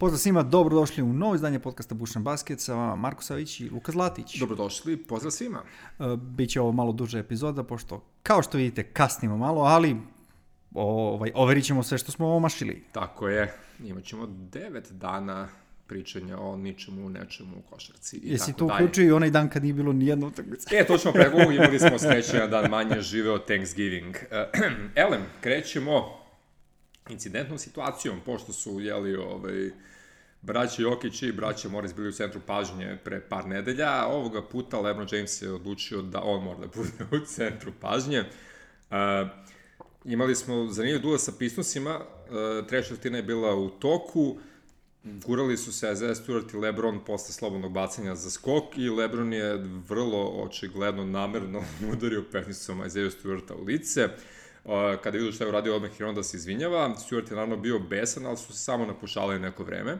Pozdrav svima, dobrodošli u novo izdanje podcasta Bušan Basket sa vama Marko Savić i Luka Zlatić. Dobrodošli, pozdrav svima. Uh, Biće ovo malo duža epizoda, pošto, kao što vidite, kasnimo malo, ali ovaj, overit ćemo sve što smo omašili. Tako je, imat ćemo devet dana pričanja o ničemu, nečemu u košarci i Jesi to uključio i onaj dan kad nije bilo nijedna utakmica? E, točno prego, imali smo srećen dan manje živeo Thanksgiving. Elem, krećemo incidentnom situacijom, pošto su, jeli, ovaj, braća Jokić i braća Morris bili u centru pažnje pre par nedelja, ovoga puta LeBron James je odlučio da on mora da bude u centru pažnje. Uh, imali smo zanimljiv duel sa Pistonsima, uh, treća četvrtina je bila u toku, gurali su se Isaiah Stewart i LeBron posle slobodnog bacanja za skok i LeBron je vrlo očigledno namerno udario penicom Isaiah Stewarta u lice. Uh, kada vidio šta je uradio odmah i onda se izvinjava, Stewart je naravno bio besan, ali su se samo napušali neko vreme.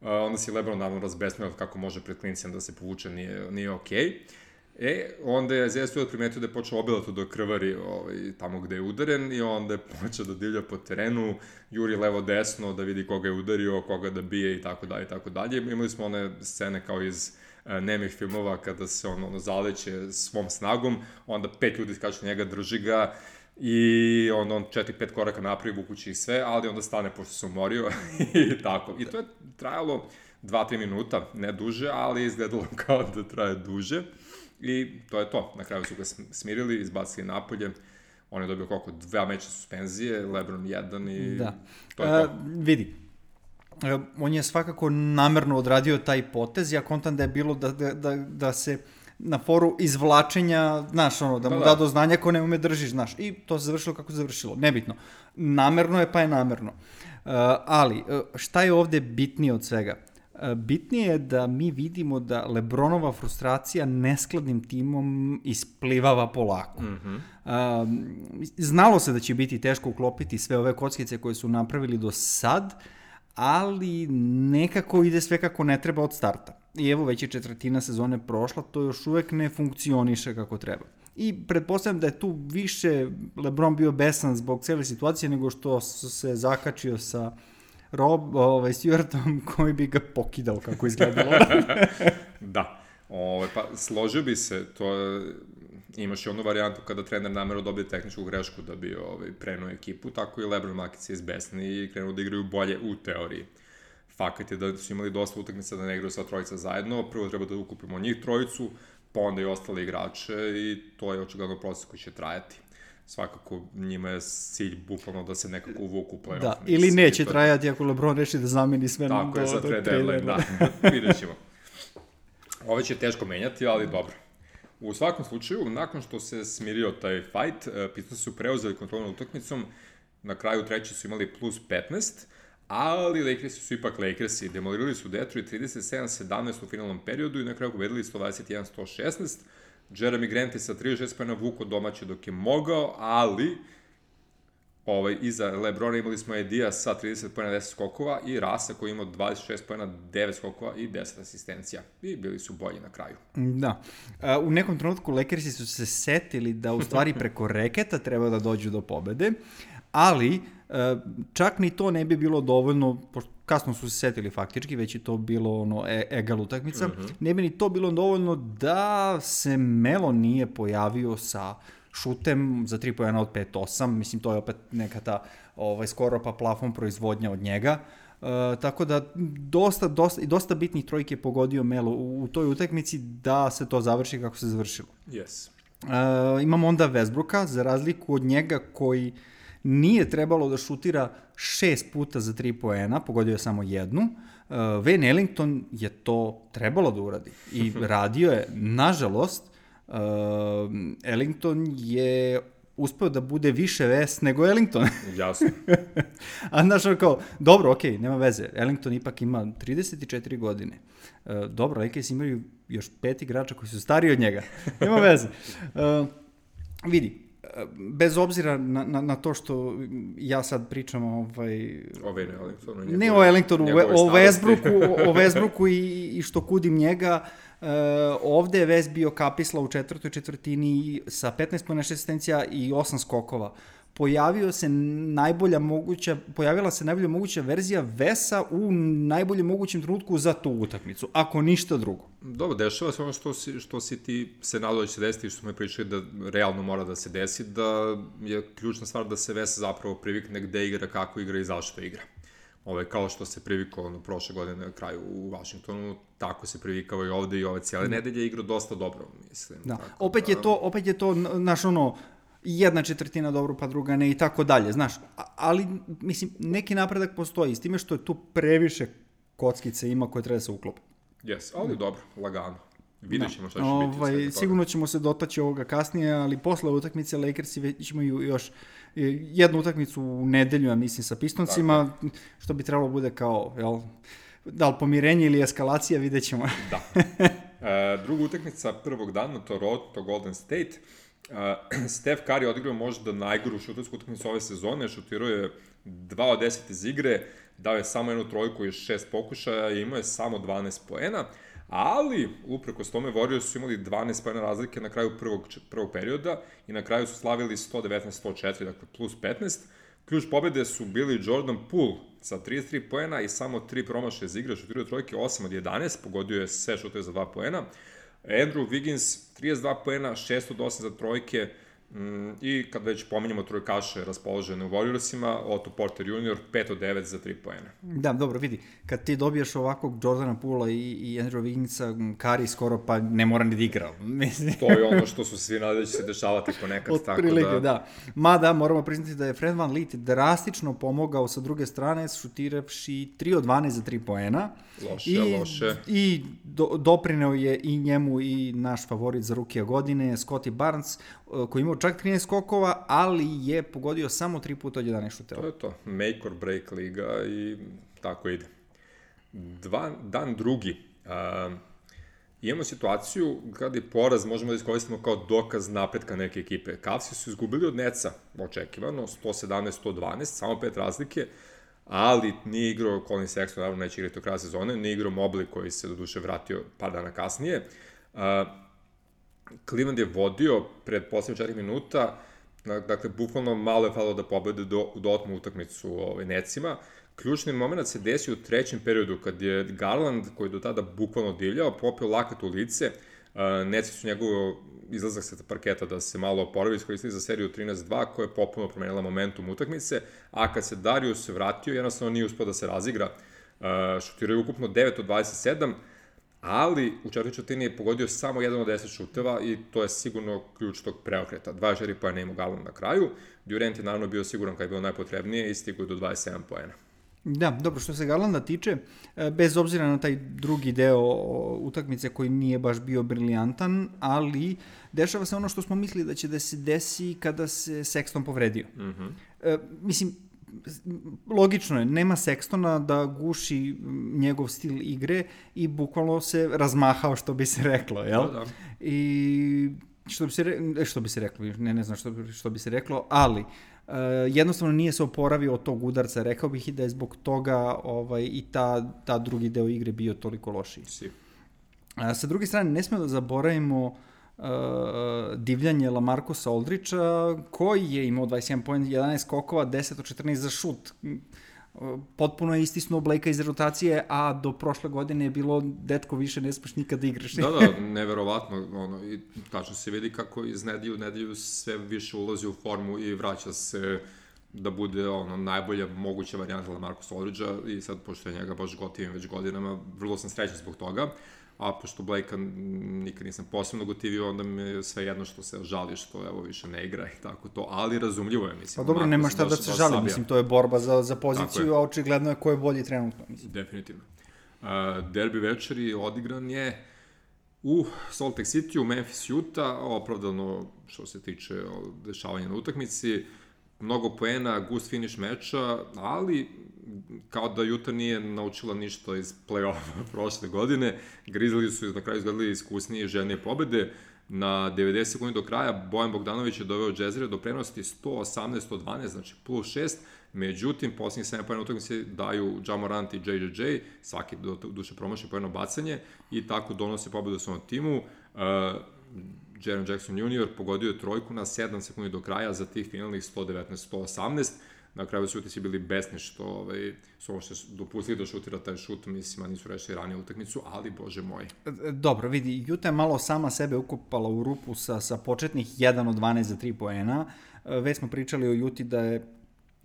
Onda se LeBron naravno razbesnio kako može pred klinicima da se povuče, nije, nije okej. Okay. E, onda je Isaiah Stewart primetio da je počeo obilato da krvari ovaj, tamo gde je udaren i onda je počeo da divlja po terenu, juri levo desno da vidi koga je udario, koga da bije i tako dalje i tako dalje. Imali smo one scene kao iz uh, nemih filmova kada se on ono zaleće svom snagom, onda pet ljudi skače njega, drži ga i onda on četiri, pet koraka napravi vukući i sve, ali onda stane pošto se umorio i tako. I to je trajalo 2-3 minuta, ne duže, ali izgledalo kao da traje duže. I to je to. Na kraju su ga smirili, izbacili napolje. On je dobio koliko? Dva meća suspenzije, Lebron jedan i Da. to je to. Uh, vidi, E, on je svakako namerno odradio taj potez, ja kontam da je bilo da, da, da, da se na foru izvlačenja, znaš, ono, da mu Da, da, da. do znanja ko ne ume držiš, znaš, i to se završilo kako se završilo, nebitno. Namerno je, pa je namerno. Uh, ali, uh, šta je ovde bitnije od svega? Uh, bitnije je da mi vidimo da Lebronova frustracija neskladnim timom isplivava polako. Mm -hmm. um, znalo se da će biti teško uklopiti sve ove kockice koje su napravili do sad, ali nekako ide sve kako ne treba od starta. I evo već je četvrtina sezone prošla, to još uvek ne funkcioniše kako treba. I pretpostavljam da je tu više LeBron bio besan zbog cele situacije nego što se zakačio sa Rob, ovaj, Stewartom koji bi ga pokidao kako izgledalo. Da. Ove, pa, složio bi se, to imaš i onu varijantu kada trener namerno dobije tehničku grešku da bi ovaj, prenuo ekipu, tako i Lebron Makic je izbesni i krenuo da igraju bolje u teoriji. Fakat je da su imali dosta utakmica da ne igraju sva trojica zajedno, prvo treba da ukupimo njih trojicu, pa onda i ostale igrače i to je očigledno proces koji će trajati. Svakako njima je cilj bukvalno da se nekako uvuku u play-off. da, Mislim, ili neće to- trajati ako LeBron reši da zameni sve Tako do, je, za do deadline, da. Vidjet ćemo. Ove će teško menjati, ali dobro. U svakom slučaju, nakon što se smirio taj fight, eh, Pistons su preuzeli kontrolu nad utakmicom, na kraju treći su imali plus 15, ali Lakersi su ipak Lakersi, demolirali su Detroit 37-17 u finalnom periodu i na kraju pobedili 121-116. Jeremy Grant je sa 36 pojena vuko domaće dok je mogao, ali ovaj, iza Lebrona imali smo Edija sa 30 pojena 10 skokova i Rasa koji je imao 26 pojena 9 skokova i 10 asistencija. I bili su bolji na kraju. Da. A, u nekom trenutku Lakersi su se setili da u stvari preko reketa treba da dođu do pobede, ali e, čak ni to ne bi bilo dovoljno, pošto kasno su se setili faktički, već je to bilo ono e, egal utakmica, mm -hmm. ne bi ni to bilo dovoljno da se Melo nije pojavio sa šutem za 3 pojena od 5-8, mislim to je opet neka ta ovaj, skoro pa plafon proizvodnja od njega, Uh, tako da dosta, dosta, dosta bitnih trojke je pogodio Melo u, u toj utakmici da se to završi kako se završilo. Yes. Uh, imamo onda Westbrooka, za razliku od njega koji nije trebalo da šutira šest puta za tri poena, pogodio je samo jednu. Uh, Van Ellington je to trebalo da uradi i radio je, nažalost, uh, Ellington je uspeo da bude više ves nego Ellington. Jasno. A znaš, ono kao, dobro, okej, okay, nema veze. Ellington ipak ima 34 godine. Uh, dobro, Lakers imaju još pet igrača koji su stariji od njega. Nema veze. Uh, vidi, bez obzira na, na, na to što ja sad pričam ovaj, Ove ne, ali to ne o Ellingtonu, o, Westbrooku, o Westbrooku i, i što kudim njega, Uh, ovde je West bio kapisla u četvrtoj četvrtini sa 15 pojena asistencija i 8 skokova. Pojavio se najbolja moguća, pojavila se najbolja moguća verzija Vesa u najboljem mogućem trenutku za tu utakmicu, ako ništa drugo. Dobro, dešava se ono što si, što si ti se nadao da će se desiti i što smo pričali da realno mora da se desi, da je ključna stvar da se Vesa zapravo privikne gde igra, kako igra i zašto igra. Ove, kao što se privikao ono, prošle godine na kraju u Washingtonu, tako se privikao i ovde i ove cijele nedelje igrao dosta dobro, mislim. Da. Tako Opet je to, opet je to, naš ono, jedna četvrtina dobro, pa druga ne i tako dalje, znaš. Ali, mislim, neki napredak postoji, s time što je tu previše kockice ima koje treba da se uklope. Jes, ali dobro, lagano. Vidjet ćemo šta će biti. Ovaj, toga. sigurno ćemo se dotaći ovoga kasnije, ali posle utakmice Lakersi već imaju još e, jednu utakmicu u nedelju, ja mislim, sa Pistoncima, što bi trebalo bude kao, jel, da li pomirenje ili eskalacija, vidjet ćemo. Da. E, druga utakmica prvog dana, Toronto Golden State. E, Steph Curry odigrao možda najgoru šutarsku utakmicu ove sezone, šutirao je 2 od 10 iz igre, dao je samo jednu trojku i šest pokušaja i imao je samo 12 poena, ali uprkos tome Warriors su imali 12 poena razlike na kraju prvog, prvog perioda i na kraju su slavili 119-104, dakle plus 15. Ključ pobede su bili Jordan Poole sa 33 poena i samo 3 promaše iz igre, šutirao trojke 8 od 11, pogodio je sve šutove za 2 poena. Andrew Wiggins 32 poena, 6 od 8 za trojke, i kad već pominjamo trojkaše raspoložene u Warriorsima, Otto Porter Jr. 5 od 9 za 3 poena. Da, dobro, vidi, kad ti dobiješ ovakvog Jordana Pula i, i Andrew Wigginsa, Kari skoro pa ne mora ni da igra. Mislim, To je ono što su svi nadali da će se dešavati ponekad, tako Otprilike, da... da. Mada, moramo priznati da je Fred Van Lit drastično pomogao sa druge strane, šutiravši 3 od 12 za 3 poena. Loše, I, loše. I do, doprineo je i njemu i naš favorit za rukija godine, Scotty Barnes, koji imao čak 13 skokova, ali je pogodio samo 3 puta od 11 šuteva. To je to, make or break liga i tako ide. Dva, dan drugi, uh, imamo situaciju kada je poraz možemo da iskoristimo kao dokaz napretka neke ekipe. Cavsi su izgubili od Neca, očekivano, 117-112, samo pet razlike, ali nije igrao Colin Sexton, naravno neće igrati do kraja sezone, nije igrao Mobley koji se do duše vratio par dana kasnije. Uh, Cleveland je vodio pred poslednje 4 minuta, dakle, bukvalno malo je falilo da pobede do, do otmu utakmicu ovaj, Necima. Ključni moment se desio u trećem periodu, kad je Garland, koji je do tada bukvalno divljao, popio lakat u lice, Uh, Neci su njegov izlazak sa parketa da se malo oporavi, iskoristili za seriju 13-2, koja je popuno promenila momentum utakmice, a kad se Darius vratio, jednostavno nije uspio da se razigra. Uh, šutirao je ukupno 9 od 27, ali u četvrtoj četvrtini je pogodio samo jedan od 10 šuteva i to je sigurno ključ tog preokreta. 24 poena ima Garland na kraju, Durant je naravno bio siguran kad je bilo najpotrebnije i stigao do 27 poena. Da, dobro, što se Garlanda tiče, e, bez obzira na taj drugi deo utakmice koji nije baš bio briljantan, ali dešava se ono što smo mislili da će da se desi kada se Sexton povredio. Mm. -hmm. e, mislim, logično je, nema Sextona da guši njegov stil igre i bukvalno se razmahao, što bi se reklo, jel? Da, da. I što bi se, re, e, što bi se reklo, ne, ne znam što, bi- što bi se reklo, ali uh, jednostavno nije se oporavio od tog udarca. Rekao bih i da je zbog toga ovaj, i ta, ta drugi deo igre bio toliko lošiji. Si. A, sa druge strane, ne smemo da zaboravimo uh, divljanje Lamarcusa Aldrića, koji je imao 21 point, 11 skokova, 10 od 14 za šut. Uh, Potpuno je istisnuo Blake iz rotacije, a do prošle godine je bilo, detko, više ne smeš nikad da igraš. Da, da, neverovatno, ono, i tačno se vidi kako iz nedelju u nedelju sve više ulazi u formu i vraća se da bude ono najbolja moguća varijanta Lamarcus Aldridgea i sad pošto je njega baš gotivim već godinama, vrlo sam srećan zbog toga. A pošto Blake-a nikad nisam posebno gotivio, onda mi je sve jedno što se žali što evo više ne igra i tako to, ali razumljivo je, mislim. Pa dobro, nema šta da baš- se žali, mislim, to je borba za, za poziciju, a očigledno je ko je bolji trenutno. Mislim. Definitivno. Uh, derbi večeri odigran je u Salt Lake City, u Memphis, Utah, opravdano što se tiče dešavanja na utakmici, mnogo poena, gust finish meča, ali kao da Utah nije naučila ništa iz play-offa prošle godine. Grizzlies su na kraju izgledali iskusnije i željnije pobede. Na 90 sekundi do kraja Bojan Bogdanović je doveo Džezire do prenosti 118-112, znači plus 6. Međutim, posljednjih 7 pojena utakmice daju Jamorant i JJJ, svaki do, duše promaši po jedno bacanje i tako donose pobedu svom timu. Uh, Jaron Jackson Jr. pogodio je trojku na 7 sekundi do kraja za tih finalnih 119-118. Na kraju su utisci bili besni što ovaj, su ovo što su dopustili da šutira taj šut, mislim, a nisu rešili ranije utakmicu, ali bože moj. Dobro, vidi, Juta je malo sama sebe ukopala u rupu sa, sa početnih 1 od 12 za 3 poena. Već smo pričali o Juti da je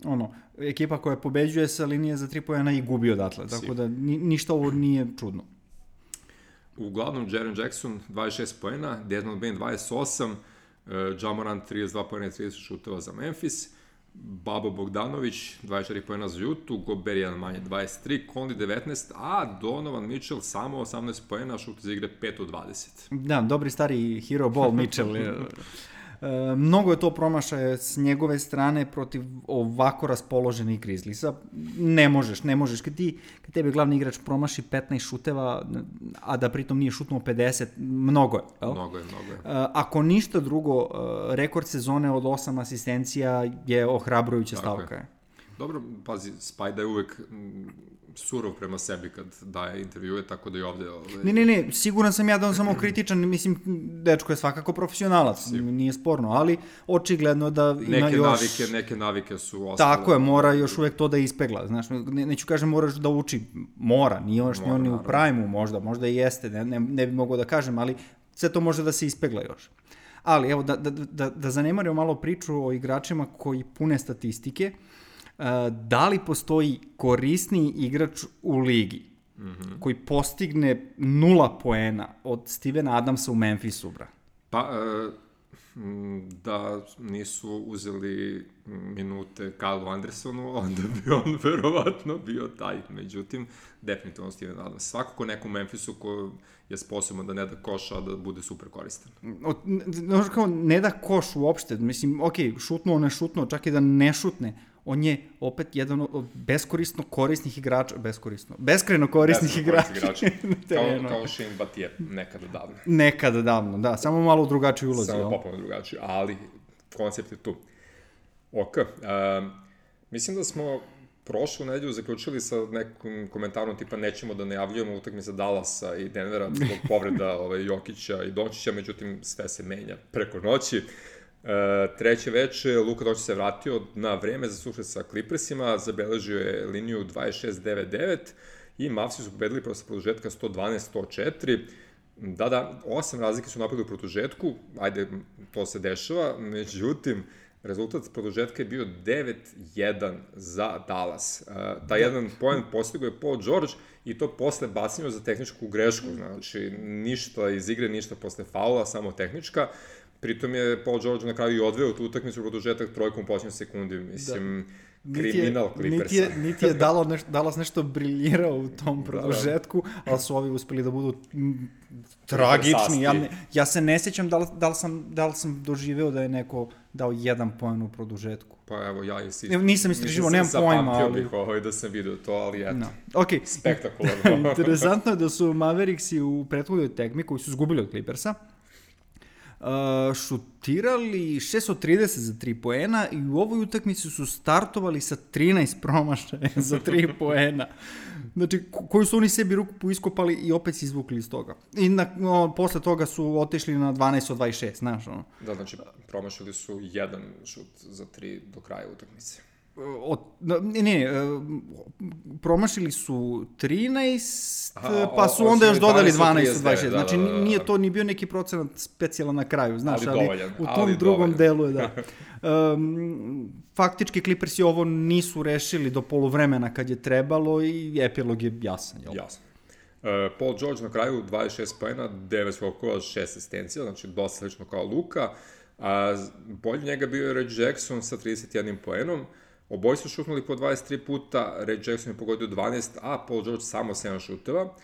ono, ekipa koja pobeđuje sa linije za 3 poena i gubi odatle, tako da ni, ništa ovo nije čudno. Uglavnom, Jaren Jackson 26 poena, Desmond Bain 28, uh, Jamoran 32 poena i 30 šuteva za Memphis, Babo Bogdanović 24 poena za Jutu, Gober 1 manje 23, Conley 19, a Donovan Mitchell samo 18 poena, šut za igre 5 od 20. Da, dobri stari hero ball Mitchell. E, mnogo je to promašaje s njegove strane protiv ovako raspoloženih Grizzliesa. Ne možeš, ne možeš. Kad, ti, kad tebe glavni igrač promaši 15 šuteva, a da pritom nije šutnuo 50, mnogo je. Jel? Mnogo je, mnogo je. E, ako ništa drugo, e, rekord sezone od 8 asistencija je ohrabrujuća Tako stavka. Je. Dobro, pazi, Spajda je uvek surov prema sebi kad daje intervjue, tako da i ovde... Ovaj... Ne, ne, ne, siguran sam ja da on samo kritičan, mislim, dečko je svakako profesionalac, Sigur. nije sporno, ali očigledno da ima neke još... Navike, neke navike su ostale. Tako je, mora još uvek to da ispegla, znaš, ne, neću kažem moraš da uči, mora, nije još ni on u prajmu možda, možda i jeste, ne, ne, ne bi mogao da kažem, ali sve to može da se ispegla još. Ali, evo, da, da, da, da zanemarimo malo priču o igračima koji pune statistike, uh, da li postoji korisniji igrač u ligi mm -hmm. koji postigne nula poena od Stevena Adamsa u Memphisu, bra? Pa, e, da nisu uzeli minute Kyle Andersonu, onda bi on verovatno bio taj. Međutim, definitivno Steven Adams. Svakako neko u Memphisu ko je sposoban da ne da koša, a da bude super koristan. Znaš kao, ne da koš uopšte. Mislim, ok, šutnuo, ne šutnuo, čak i da ne šutne on je opet jedan od beskorisno korisnih igrača, beskorisno, beskreno korisnih igrača. igrača. kao, kao Shane Batije, nekada davno. Nekada davno, da, samo malo drugačiji ulozi. Samo popolno drugačiji, ali koncept je tu. Ok, um, mislim da smo prošlu nedelju zaključili sa nekim komentarom tipa nećemo da najavljujemo utakmice Dallasa i Denvera zbog povreda ovaj, Jokića i Dončića, međutim sve se menja preko noći. Uh, E, treće veče, Luka Doncic se vratio na vreme za susret sa Clippersima, zabeležio je liniju 26-9-9 i Mavsi su pobedili posle produžetka 112-104. Da, da, osam razlike su napravili u produžetku, ajde, to se dešava, međutim, rezultat produžetka je bio 9-1 za Dallas. Uh, taj da. jedan poen postigao je Paul George i to posle bacanja za tehničku grešku, znači ništa iz igre, ništa posle faula, samo tehnička. Uh, Pritom je Paul George na kraju i odveo tu utakmicu produžetak trojkom u posljednjoj sekundi. Mislim, da. kriminal Clippersa. Niti je, niti je dalo neš, Dallas nešto briljirao u tom produžetku, da, da. ali su ovi uspeli da budu tragični. Ja, ne, ja se ne sjećam da li, da, li sam, da li sam doživeo da je neko dao jedan poen u produžetku. Pa evo, ja i si... Nisam istraživo, nemam pojma, ali... bih ovaj da sam vidio to, ali eto. No. Okay. Spektakularno. Interesantno je da su Mavericksi u prethodnoj tekmi, koji su zgubili od Clippersa, uh, šutirali 630 za 3 poena i u ovoj utakmici su startovali sa 13 promašaja za 3 poena. Znači, koju su oni sebi ruku iskopali i opet se izvukli iz toga. I na, no, posle toga su otišli na 12 od 26, znaš, ono. Da, znači, promašili su jedan šut za 3 do kraja utakmice od, ne, ne, e, promašili su 13, Aha, pa su onda još dodali 12 od 26. Znači, da, da, da, nije to ni bio neki procenat specijalan na kraju, znaš, ali, ali u tom ali drugom dovoljan. delu je, da. Um, faktički Clippersi ovo nisu rešili do poluvremena kad je trebalo i epilog je jasan, jel? Jasan. Uh, Paul George na kraju 26 pojena, 9 skokova, 6 asistencija, znači dosta slično kao Luka. A bolji njega bio je Red Jackson sa 31 poenom. Uh, Oboji su šutnuli po 23 puta, Ray Jackson je pogodio 12, a Paul George samo 7 šuteva.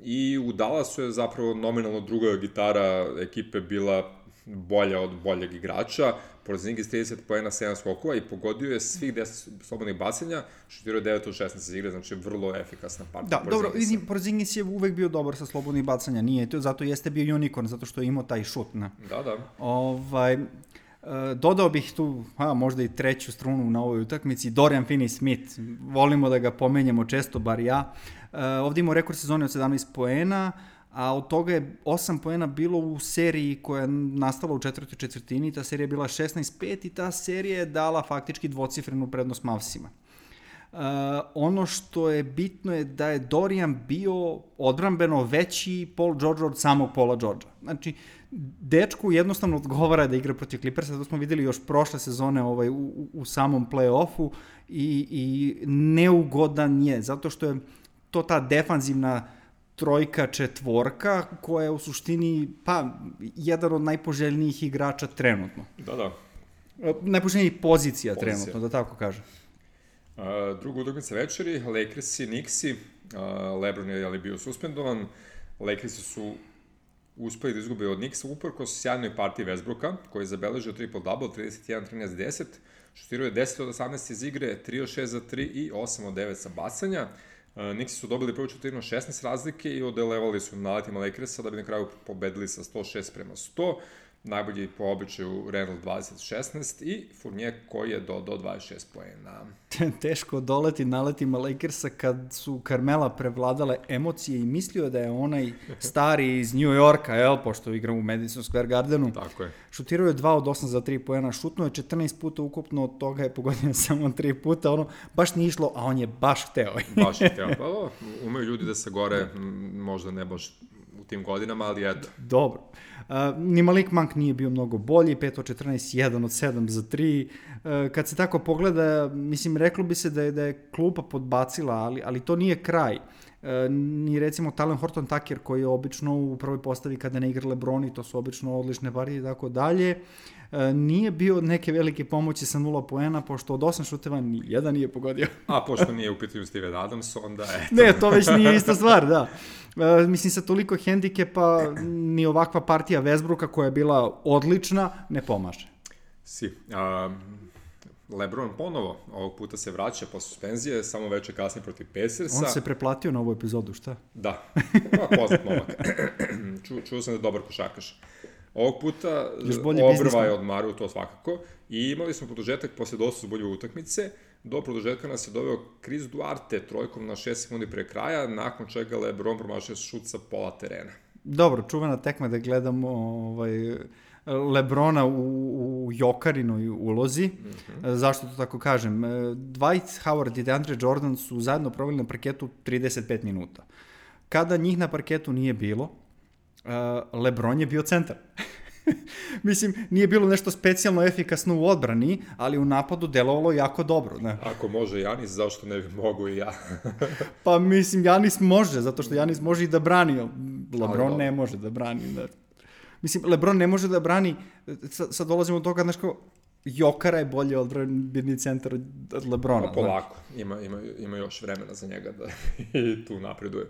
I u Dallasu je zapravo nominalno druga gitara ekipe bila bolja od boljeg igrača. Porzingis 30 poena, 7 skokova i pogodio je svih 10 slobodnih bacanja, šutirao 9 od 16 igre, znači vrlo efikasna partija. Da, dobro, vidim, Porzingis je uvek bio dobar sa slobodnih bacanja, nije to, zato jeste bio unicorn, zato što je imao taj šut. Ne? Da, da. Ovaj, dodao bih tu, a, možda i treću strunu na ovoj utakmici, Dorian Finney-Smith. Volimo da ga pomenjamo često, bar ja. E, ovde imamo rekord sezone od 17 poena, a od toga je 8 poena bilo u seriji koja je nastala u četvrtoj četvrtini, ta serija je bila 16-5 i ta serija je dala faktički dvocifrenu prednost Mavsima. Uh, ono što je bitno je da je Dorian bio odbrambeno veći Paul George od samog Paula Georgea. Znači, dečku jednostavno odgovara da igra protiv Clippersa, to smo videli još prošle sezone ovaj, u, u samom play-offu i, i neugodan je, zato što je to ta defanzivna trojka, četvorka, koja je u suštini, pa, jedan od najpoželjnijih igrača trenutno. Da, da. Najpoželjnijih pozicija, pozicija. trenutno, da tako kažem. Uh, druga utakmica večeri, Lakersi, Nixi, uh, Lebron je ali bio suspendovan, Lakersi su uspeli da izgube od Nixa uprkos sjajnoj partiji Westbrooka, koji je zabeležio triple-double, 31-13-10, šutirao je 10 od 18 iz igre, 3 od 6 za 3 i 8 od 9 sa bacanja. Nixi su dobili prvu četvrtinu 16 razlike i odelevali su naletima Lakersa da bi na kraju pobedili sa 106 prema 100 najbolji po običaju Reynolds 20-16 i Fournier koji je dodao 26 poena. Teško doleti naletima Lakersa kad su Carmela prevladale emocije i mislio da je onaj stari iz New Yorka, jel, pošto igra u Madison Square Gardenu. Tako je. Šutirao je 2 od 8 za 3 poena, šutnuo je 14 puta ukupno, od toga je pogodio samo 3 puta, ono, baš nije išlo, a on je baš hteo. baš je hteo, pa o, umeju ljudi da se gore, možda ne baš u tim godinama, ali eto. Dobro. Uh, ni Malik Monk nije bio mnogo bolji, 5 od 14, 1 od 7 za 3. Uh, kad se tako pogleda, mislim, reklo bi se da je, da je klupa podbacila, ali, ali to nije kraj. Uh, ni recimo Talen Horton Tucker koji je obično u prvoj postavi kada ne igra Lebron to su obično odlične partije i tako dalje. E, nije bio od neke velike pomoći sa nula poena, pošto od osam šuteva ni jedan nije pogodio. A pošto nije u pitanju Steven Adams, onda eto. Ne, to već nije ista stvar, da. E, mislim, sa toliko hendikepa ni ovakva partija Vesbruka koja je bila odlična, ne pomaže. Si. A, Lebron ponovo ovog puta se vraća po suspenzije, samo veče kasnije protiv Pacersa. On se preplatio na ovu epizodu, šta? Da, poznat momak. Ču, čuo sam da je dobar košarkaš. Ovog puta obrva je odmario to svakako i imali smo produžetak posle dosta bolje utakmice. Do produžetka nas je doveo Chris Duarte trojkom na 6 sekundi pre kraja, nakon čega Lebron promašio šut sa pola terena. Dobro, čuvena tekma da gledamo ovaj, Lebrona u, u Jokarinoj ulozi. Mm -hmm. Zašto to tako kažem? Dwight Howard i DeAndre Jordan su zajedno proveli na parketu 35 minuta. Kada njih na parketu nije bilo, Lebron je bio centar. Mislim, nije bilo nešto specijalno efikasno u odbrani, ali u napadu delovalo jako dobro. Ne? Ako može Janis, zašto ne bi mogu i ja? pa mislim, Janis može, zato što Janis može i da brani, Lebron ne može da brani. Ne. Mislim, Lebron ne može da brani, sad dolazimo do toga, znaš kao, Jokara je bolje odbranbeni centar od Lebrona. Pa polako, ima, ima, ima još vremena za njega da i tu napreduje.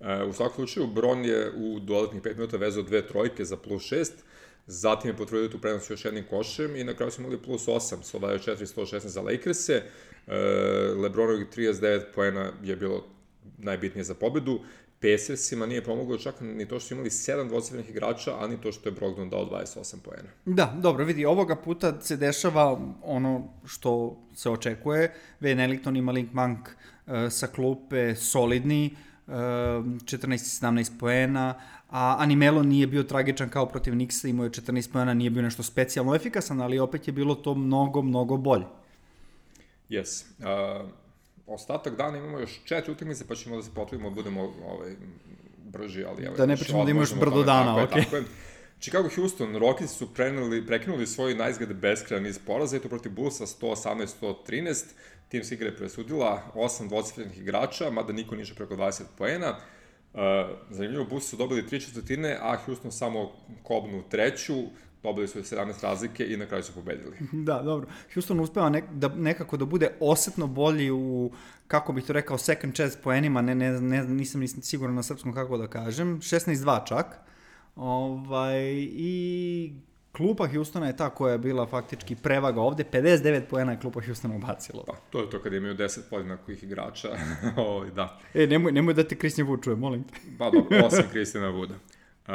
U svakom slučaju, Bron je u dodatnih 5 minuta vezao dve trojke za plus 6, zatim je potvrdio tu prenos još jednim košem i na kraju smo imali plus 8, 124-116 za Lakers-e. Lebronovih 39 poena je bilo najbitnije za pobedu. Pacersima nije pomoglo čak ni to što su imali 7 dvocifrenih igrača, a ni to što je Brogdon dao 28 poena. Da, dobro, vidi, ovoga puta se dešava ono što se očekuje. Van Ellington i Malik Monk uh, sa klupe solidni, 14-17 poena, a Animelo nije bio tragičan kao protiv Nixa, imao je 14 poena, nije bio nešto specijalno efikasan, ali opet je bilo to mnogo, mnogo bolje. Yes. Uh, ostatak dana imamo još četiri utakmice, pa ćemo da se potrudimo da budemo ovaj, brži, ali... Evo, da ne pričamo da ima još brdo dana, okej. Okay. Tako je. Chicago Houston, Rockets su prenuli, prekinuli svoj najzgled beskrajan iz poraza i to protiv Bullsa 118-113. Tim se igre presudila osam dvocifrenih igrača, mada niko niže preko 20 poena. Uh, zanimljivo, Bulls su dobili tri četvrtine, a Houston samo kobnu treću, dobili su 17 razlike i na kraju su pobedili. Da, dobro. Houston uspeva nek, da, nekako da bude osetno bolji u, kako bih to rekao, second chance poenima, ne, ne, ne, nisam, nisam siguran na srpskom kako da kažem, 16-2 čak. Ovaj, I klupa Houstona je ta koja je bila faktički prevaga ovde, 59 poena je klupa Houstona ubacilo. Pa, to je to kada imaju 10 podjednakih igrača, Ovo, ovaj, da. E, nemoj, nemoj da te Christian Wood čuje, molim te. pa dobro, osim Christiana Wooda. Uh,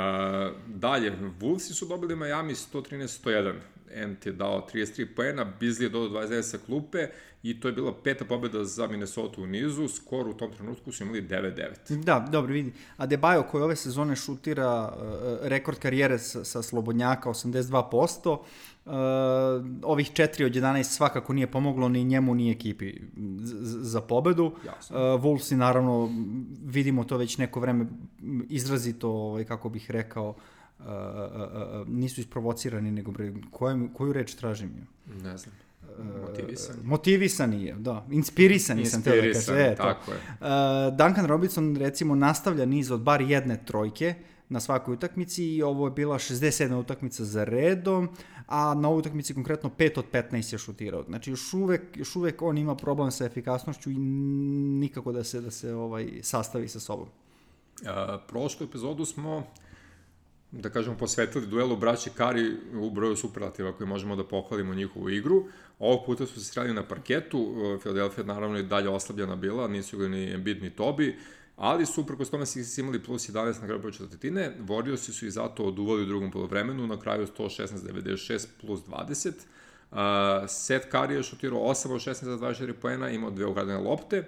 dalje, Wolvesi su dobili Miami 113-101. Ant je dao 33 poena, Bizli je dodao 29 sa klupe i to je bila peta pobjeda za Minnesota u nizu, skor u tom trenutku su imali 9-9. Da, dobro, vidi. Adebayo koji ove sezone šutira uh, rekord karijere sa, sa Slobodnjaka 82%, uh, ovih 4 od 11 svakako nije pomoglo ni njemu ni ekipi za pobedu. Jasno. Uh, Wolvesi naravno vidimo to već neko vreme izrazito, ovaj, kako bih rekao, uh, uh, uh, nisu isprovocirani, nego bre, koju, koju reč tražim? Ne znam. Motivisani. Motivisani je, da. Inspirisani, sam teo da kažem. E, to. tako je. Uh, Duncan Robinson recimo nastavlja niz od bar jedne trojke na svakoj utakmici i ovo je bila 67. utakmica za redom, a na ovoj utakmici konkretno 5 od 15 je šutirao. Znači još uvek, još uvek on ima problem sa efikasnošću i nikako da se da se ovaj sastavi sa sobom. Uh, prošlu epizodu smo da kažemo, posvetili duelu braći Kari u broju superlativa koji možemo da pohvalimo njihovu igru. Ovog puta su se sreli na parketu, Philadelphia naravno i dalje oslabljena bila, nisu ga ni Embiid ni Tobi, ali su uprkos tome Sixers imali plus 11 na kraju četvrtine, Warriorsi su i zato oduvali u drugom polovremenu, na kraju 116-96 plus 20. Uh, Seth Curry je šutirao 8 od 16 za 24 poena, imao dve ukradene lopte,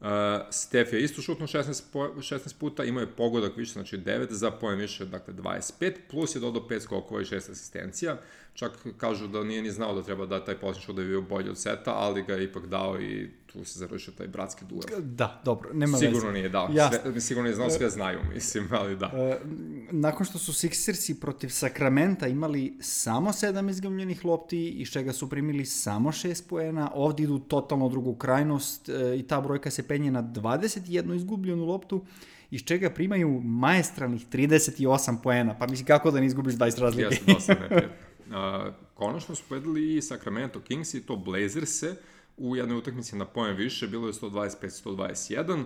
Uh, Stef je isto šutno 16, po, 16 puta, imao je pogodak više, znači 9 za poen više, dakle 25, plus je dodao 5 skokova i 6 asistencija. Čak kažu da nije ni znao da treba da taj posljednji šut da je bio bolji od seta, ali ga je ipak dao i tu se završio taj bratski duel. Da, dobro, nema Sigurno veze. nije dao, Jasno. sve, sigurno nije znao, sve znaju, mislim, ali da. Uh, nakon što su Sixersi protiv Sakramenta imali samo sedam izgavljenih lopti, iz čega su primili samo šest poena, ovdje idu totalno drugu krajnost uh, i ta brojka se penje na 21 izgubljenu loptu, iz čega primaju maestralnih 38 poena. Pa mislim, kako da ne izgubiš 20 razlike? Jeste, dosta neprijatno. Uh, konačno su pobedili i Sacramento Kings i to Blazerse u jednoj utakmici na poen više, bilo je 125-121.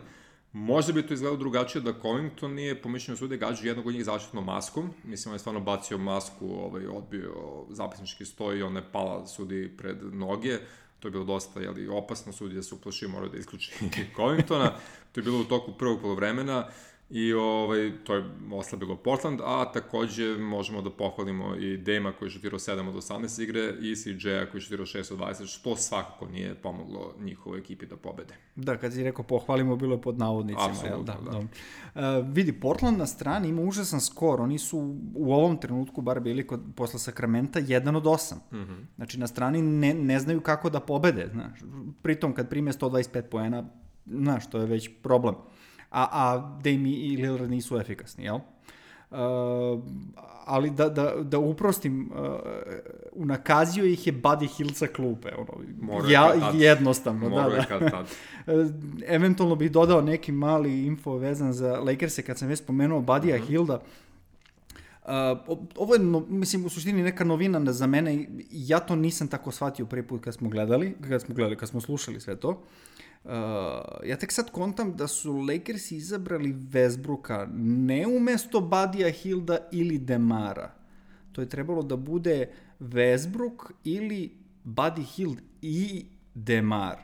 Možda bi to izgledalo drugačije da Covington nije po mišljenju sude gađao jednog od njih zaštitnom maskom. Mislim, on je stvarno bacio masku, ovaj, odbio zapisnički stoj i ona je pala sudi pred noge. To je bilo dosta jeli, opasno, sudija se uplašio, morao da isključi Covingtona. To je bilo u toku prvog polovremena i ovaj, to je oslabilo Portland, a takođe možemo da pohvalimo i Dema koji je šutirao 7 od 18 igre i CJ-a koji je šutirao 6 od 20, što svakako nije pomoglo njihovoj ekipi da pobede. Da, kad si rekao pohvalimo, bilo je pod navodnicima. Apsolutno, jel? da. da. da. Uh, vidi, Portland na strani ima užasan skor, oni su u ovom trenutku bar bili kod, posle Sakramenta 1 od 8. Mm -hmm. Znači na strani ne, ne znaju kako da pobede, znaš. Pritom kad prime 125 poena, znaš, to je već problem. A, a Dame i Lillard nisu efikasni, jel? Uh, ali da, da, da uprostim, uh, unakazio ih je Buddy Hield sa klupe. Ono, Morao ja, kad jednostavno, Morao da, da. tad. Eventualno bih dodao neki mali info vezan za Lakers-e kad sam već spomenuo Badija mm -hmm. Hilda. Uh, ovo je, no, mislim, u suštini neka novina za mene. Ja to nisam tako shvatio prvi put kad smo gledali, kad smo gledali, kad smo slušali sve to. Uh, ja tek sad kontam da su Lakers izabrali Westbrooka ne umesto Badija Hilda ili Demara. To je trebalo da bude Westbrook ili Buddy Hield i Demar.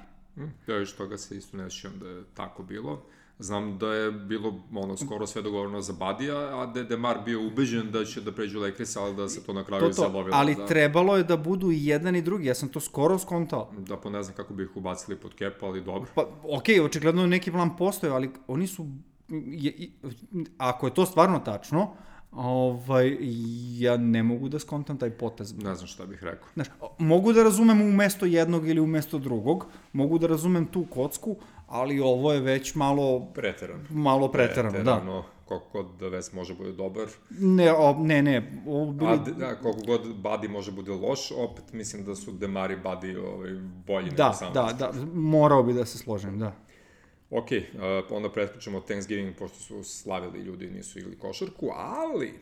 Ja još toga se isto ne da je tako bilo. Znam da je bilo ono, skoro sve dogovoreno za Badija, a da je Demar bio ubeđen da će da pređu Lakers, ali da se to na kraju To to, zabavilo. ali da, trebalo je da budu i jedan i drugi, ja sam to skoro skontao. da po ne znam kako bi ih ubacili pod kepu, ali dobro. Pa, okej, očigledno je neki plan postoje, ali oni su, je, i- ako je to stvarno tačno, ovaj, ja ne mogu da skontam taj potez. Ne znam šta bih rekao. Znaš, mogu da razumem umesto jednog ili umesto drugog, mogu da razumem tu kocku, ali ovo je već malo, Preterano. malo preterano, da. Koliko god da Ves može bude dobar, Ne, o, ne, ne, ovo bili... a da, koliko god Badi može bude loš, opet mislim da su Demar i Badi ovaj, bolji Da, nego sam. da, da, morao bi da se složim, da. Ok, uh, onda preskočemo Thanksgiving, pošto su slavili ljudi i nisu igrali košarku, ali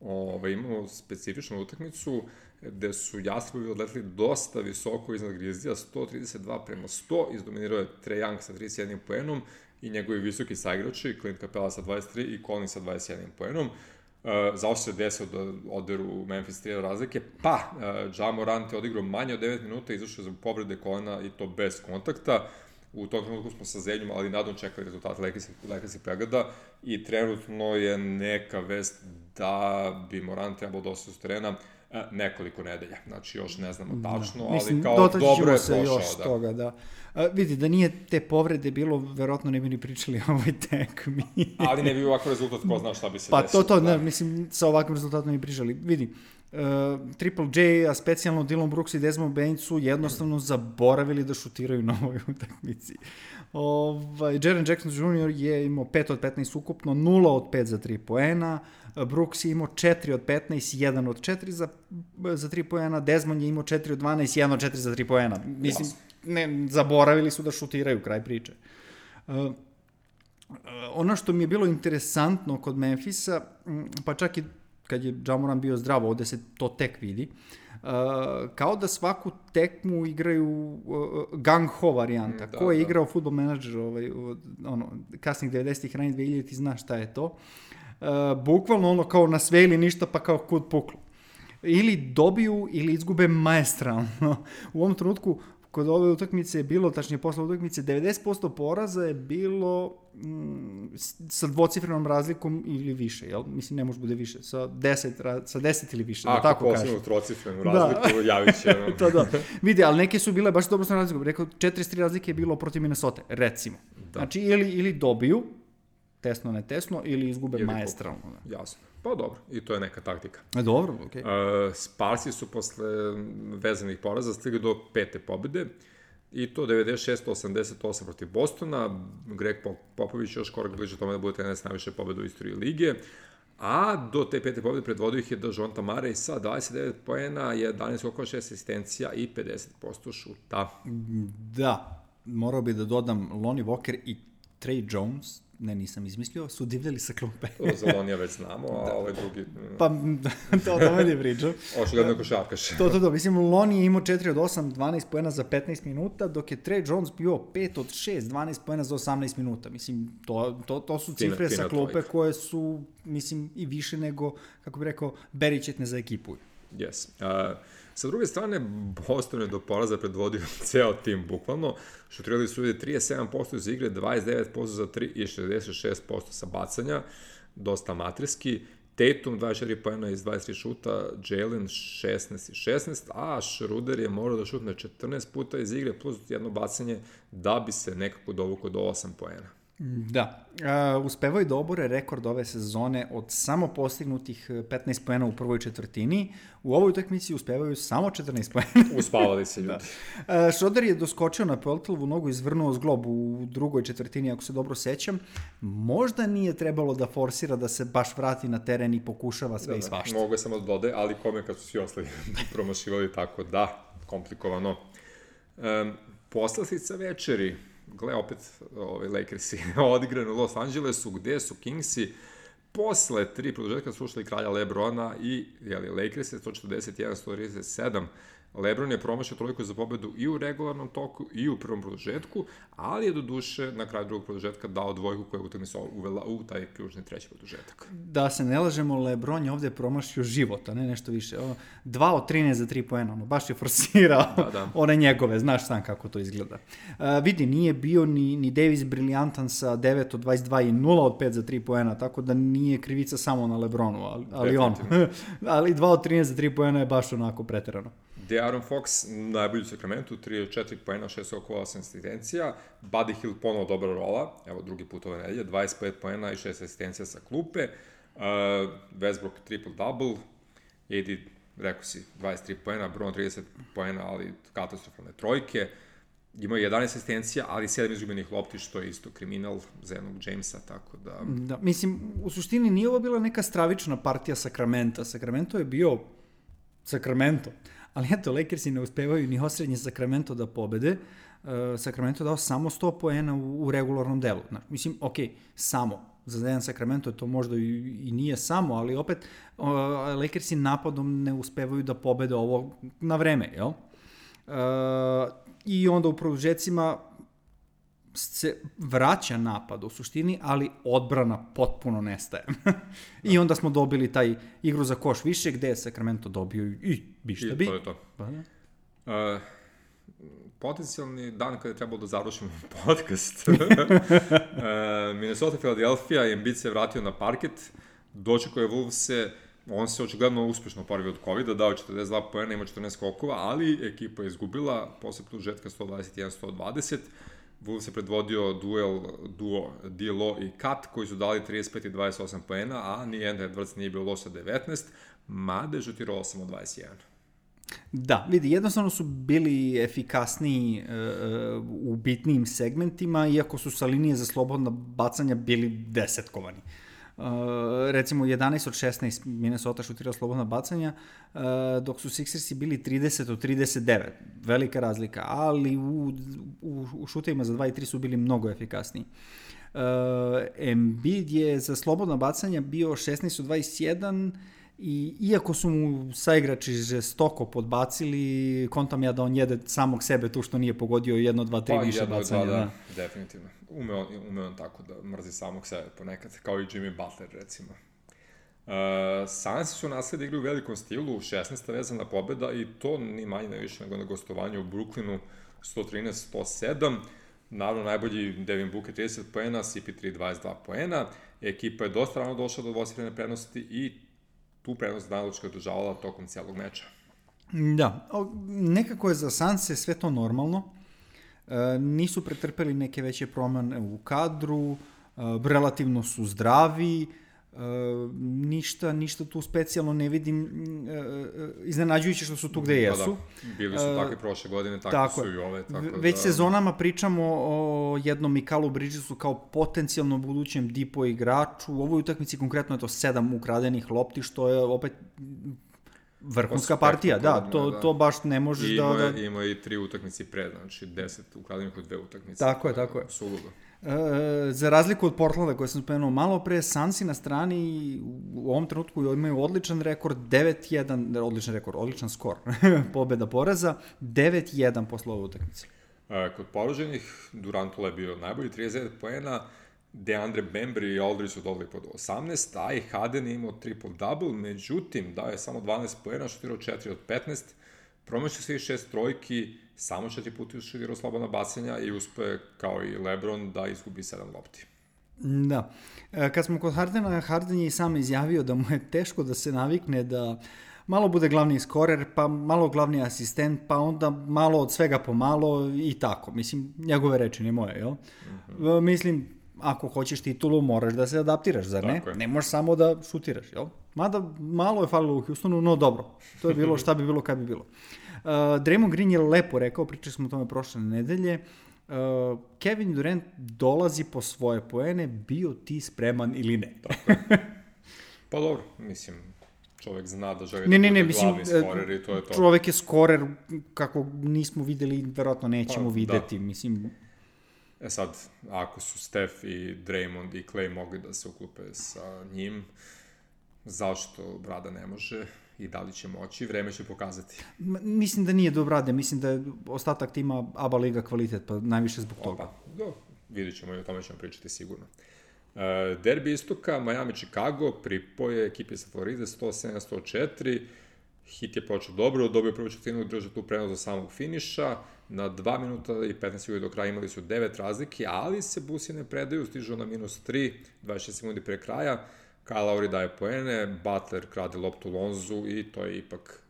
ovaj, imamo specifičnu utakmicu gde su Jastrovi odletili dosta visoko iznad Grizzlija, 132 prema 100, izdominirao je Trae Young sa 31 poenom i njegovi visoki saigrači, Clint Capela sa 23 i Collins sa 21 poenom. Uh, zao se desio da oderu Memphis 3 razlike, pa uh, Ja Morant je odigrao manje od 9 minuta, izašao za povrede kolena i to bez kontakta. U tom trenutku smo sa Zeljom, ali nadom čekali rezultate Lakers, Lakers i pregleda i trenutno je neka vest da bi Morant trebao da ostati s terena. Uh, e, nekoliko nedelja. Znači, još ne znamo tačno, Da. ali Mislim, kao dobro je se prošao. još da. toga, da. A, vidi, da nije te povrede bilo, verovatno ne bi ni pričali o ovoj tekmi. Ali ne bi ovakav rezultat, ko zna šta bi se Pa desilo. to, to, da. ne, mislim, sa ovakvim rezultatom ne bi pričali. Vidi, uh, Triple J, a specijalno Dylan Brooks i Desmond Bain su jednostavno zaboravili da šutiraju na ovoj utakmici. Ovaj, Jaren Jackson Jr. je imao 5 od 15 ukupno, 0 od 5 za 3 poena, Brooks je imao 4 od 15, 1 od 4 za, za 3 poena, Desmond je imao 4 od 12, 1 od 4 za 3 poena. Mislim, ne, zaboravili su da šutiraju, kraj priče. Uh, ono što mi je bilo interesantno kod Memfisa, m, pa čak i kad je Jamoran bio zdrav, ovde se to tek vidi, uh, kao da svaku tekmu igraju uh, gang ho varijanta. Mm, Da, da, Ko je da. igrao futbol menadžer ovaj, ono, kasnih 90-ih, ranih 2000 ti zna šta je to. Uh, bukvalno ono kao na sve ili ništa pa kao kud puklo. Ili dobiju ili izgube maestralno. U ovom trenutku kod ove utakmice je bilo, tačnije posle utakmice, 90% poraza je bilo mm, sa dvocifrenom razlikom ili više, jel? Mislim, ne može bude više, sa 10, ra- sa 10 ili više, da Ako tako kažem. posebno trocifrenu Da. razliku, javit će nam. to da. Vidi, ali neke su bile baš dobro sa razlikom. Rekao, 43 razlike je bilo protiv Minnesota, recimo. Da. Znači, ili, ili dobiju, tesno, ne tesno, ili izgube Ili maestralno. Da. Jasno. Pa dobro, i to je neka taktika. E, dobro, okej. Uh, Sparsi su posle vezanih poraza stigli do pete pobede i to 96-88 protiv Bostona. Greg Pop- Popović još korak bliže tome da bude trener s najviše pobeda u istoriji lige. A do te pete pobede predvodio ih je Dažonta Mare sa 29 poena, 11 skokova, 6 asistencija i 50% šuta. Da, morao bi da dodam Lonnie Walker i Trey Jones, ne nisam izmislio, su divljali sa klupe. To za Lonija već znamo, a ovaj drugi... Pa, to o tome ne pričam. Očigledno košarkaš. To, to, to. Mislim, Lonnie je imao 4 od 8, 12 poena za 15 minuta, dok je Trey Jones bio 5 od 6, 12 poena za 18 minuta. Mislim, to, to, to su cifre fina sa klupe trojka. koje su, mislim, i više nego, kako bih rekao, beričetne za ekipu. Yes. Uh, sa druge strane, Boston je do poraza predvodio ceo tim, bukvalno. Šutirali su ljudi 37% iz igre, 29% za 3 i 66% sa bacanja. Dosta amaterski. Tatum 24 pojena iz 23 šuta, Jalen 16 i 16, a Schroeder je morao da šutne 14 puta iz igre plus jedno bacanje da bi se nekako dovukao do 8 pojena. Da. Uh, uspevaju da obore rekord ove sezone od samo postignutih eh, 15 poena u prvoj četvrtini. U ovoj utakmici uspevaju samo 14 poena. Uspavali se ljudi. Uh, Šroder je doskočio na Peltlovu nogu, izvrnuo zglob u drugoj četvrtini, ako se dobro sećam. Možda nije trebalo da forsira da se baš vrati na teren i pokušava sve i svašta. Mogu je samo da dodaje, ali kome kad su svi ostali promašivali tako da, komplikovano. Um, poslastica večeri, gle opet ovaj, Lakersi odigrani u Los Angelesu, gde su Kingsi posle tri produžetka slušali kralja Lebrona i jeli, Lakers je 141-137 Lebron je promašao trojku za pobedu i u regularnom toku i u prvom produžetku, ali je do duše na kraju drugog produžetka dao dvojku koja je utakmica uvela u taj ključni treći produžetak. Da se ne lažemo, Lebron je ovde promašio život, a ne nešto više. Ono, 2 od 13 za 3 poena, ono, baš je forsirao Da, da. one njegove, znaš sam kako to izgleda. Uh, vidi, nije bio ni, ni Davis briljantan sa 9 od 22 i 0 od 5 za 3 poena, tako da nije krivica samo na Lebronu, ali, ali on. ali 2 od 13 za 3 poena je baš onako preterano. De'Aaron Fox, najbolji u Sacramento, 3 od 4 poena, 6 okolo 8 asistencija. Buddy Hill ponovo dobra rola, evo drugi put ove nedelje, 25 poena i 6 asistencija sa klupe. Uh, Westbrook triple-double, AD, rekao si, 23 poena, Brown 30 poena, ali katastrofalne trojke. Imao je 11 asistencija, ali 7 izgubenih lopti, što je isto kriminal za jednog Jamesa, tako da... Da, mislim, u suštini nije ovo bila neka stravična partija Sakramenta. Sakramento je bio Sakramento. Ali eto, Lakersi ne uspevaju ni osrednje Sakramento da pobede. Uh, Sakramento je dao samo 100 poena u, u regularnom delu. Znaš, mislim, ok, samo. Za jedan Sakramento to možda i, i nije samo, ali opet uh, Lakersi napadom ne uspevaju da pobede ovo na vreme, jel? Uh, I onda u produžecima se vraća napad u suštini, ali odbrana potpuno nestaje. I onda smo dobili taj igru za koš više, gde je Sacramento dobio i bi šta I bi. to je to. Pa da. Uh, potencijalni dan kada je trebalo da završimo podcast. uh, Minnesota, Philadelphia, Embiid se vratio na parket, dočekao je Wolvese on se očigledno uspešno oporavio od COVID-a, dao 42 poena, ima 14 skokova, ali ekipa je izgubila posle produžetka 121-120. Wolves se predvodio duel, duo Dilo i Kat, koji su dali 35 i 28 poena, a ni Andy Edwards nije bio loša 19, mada je žutirao samo 21. Da, vidi, jednostavno su bili efikasniji uh, u bitnijim segmentima, iako su sa linije za slobodna bacanja bili desetkovani. Uh, recimo 11 od 16 Minnesota šutirao slobodna bacanja, uh, dok su Sixersi bili 30 od 39. Velika razlika, ali u, u, u šutevima za 2 i 3 su bili mnogo efikasniji. Uh, Embiid je za slobodna bacanja bio 16 od 21, I iako su mu saigrači žestoko podbacili, kontam ja da on jede samog sebe tu što nije pogodio jedno, dva, tri pa, više jedno, bacanja. Dva, da, da, definitivno. Ume on, ume on tako da mrzi samog sebe ponekad, kao i Jimmy Butler recimo. Uh, Sansi su nasled igru u velikom stilu, 16. vezana pobeda i to ni manje ne više nego na gostovanju u Brooklynu 113-107. Naravno, najbolji Devin Booker 30 poena, CP3 22 poena. Ekipa je dosta rano došla do dvosifrene prednosti i tu prednost Danlučka održavala tokom celog meča. Da, nekako je za Sanse sve to normalno. E, nisu pretrpeli neke veće promene u kadru, e, relativno su zdravi, Uh, ništa, ništa tu specijalno ne vidim uh, iznenađujuće što su tu gde jesu. Pa da, bili su takvi prošle godine, takvi tako su i ove. Tako već da... sezonama pričamo o jednom Mikalu Bridgesu kao potencijalno budućem dipo igraču. U ovoj utakmici konkretno je to sedam ukradenih lopti, što je opet vrhunska partija, da, to, da. to baš ne možeš I da... Da... Ima i tri utakmice pred, znači deset ukradenih u dve utakmice. Tako je, tako je. Suludo. E, za razliku od Portlanda koje sam spomenuo malo pre, Sansi na strani u ovom trenutku imaju odličan rekord, 9-1, odličan rekord, odličan skor, pobeda poraza, 9-1 posle ove utakmice. E, kod poraženih, Durantula je bio najbolji 39 poena, Deandre Bembry i Aldridge su dobili pod 18, a i Haden je imao triple-double, međutim, dao je samo 12 poena, šutirao 4 od 15, promašio i šest trojki, samo četiri puta šutirao slobodna bacanja i uspe, kao i Lebron, da izgubi sedam lopti. Da. E, kad smo kod Hardena, Harden je i sam izjavio da mu je teško da se navikne da malo bude glavni skorer, pa malo glavni asistent, pa onda malo od svega po malo i tako. Mislim, njegove reči, ne moje, jel? Mm -hmm. Mislim, ako hoćeš titulu, moraš da se adaptiraš, zar ne? Ne možeš samo da šutiraš, jel? Mada malo je falilo u Houstonu, no dobro. To je bilo šta bi bilo kad bi bilo. Uh, Draymond Green je lepo rekao, pričali smo o tome prošle nedelje, uh, Kevin Durant dolazi po svoje poene, bio ti spreman ili ne. Tako je. Pa dobro, mislim, čovek zna da želi ne, da ne, ne, mislim, glavni uh, skorer i to je to. Čovek je skorer kako nismo videli, verovatno nećemo pa, videti, da. mislim. E sad, ako su Steph i Draymond i Clay mogli da se uklupe sa njim, zašto Brada ne može? I da li će moći, vreme će pokazati. Mislim da nije dobro rade, mislim da je ostatak tima ABA Liga kvalitet, pa najviše zbog toga. Opa, do, vidit ćemo i o tome ćemo pričati sigurno. Uh, derbi istoka, Miami-Chicago, pripoje ekipe sa Floride 107-104, hit je počeo dobro, dobio prvu četvrtinu, držao tu prenos do samog finiša, na 2 minuta i 15 sekundi do kraja imali su 9 razlike, ali se Busi ne predaju, stižu na minus 3, 26 sekundi pre kraja, Kyle Lowry daje poene, Butler krade loptu Lonzu i to je ipak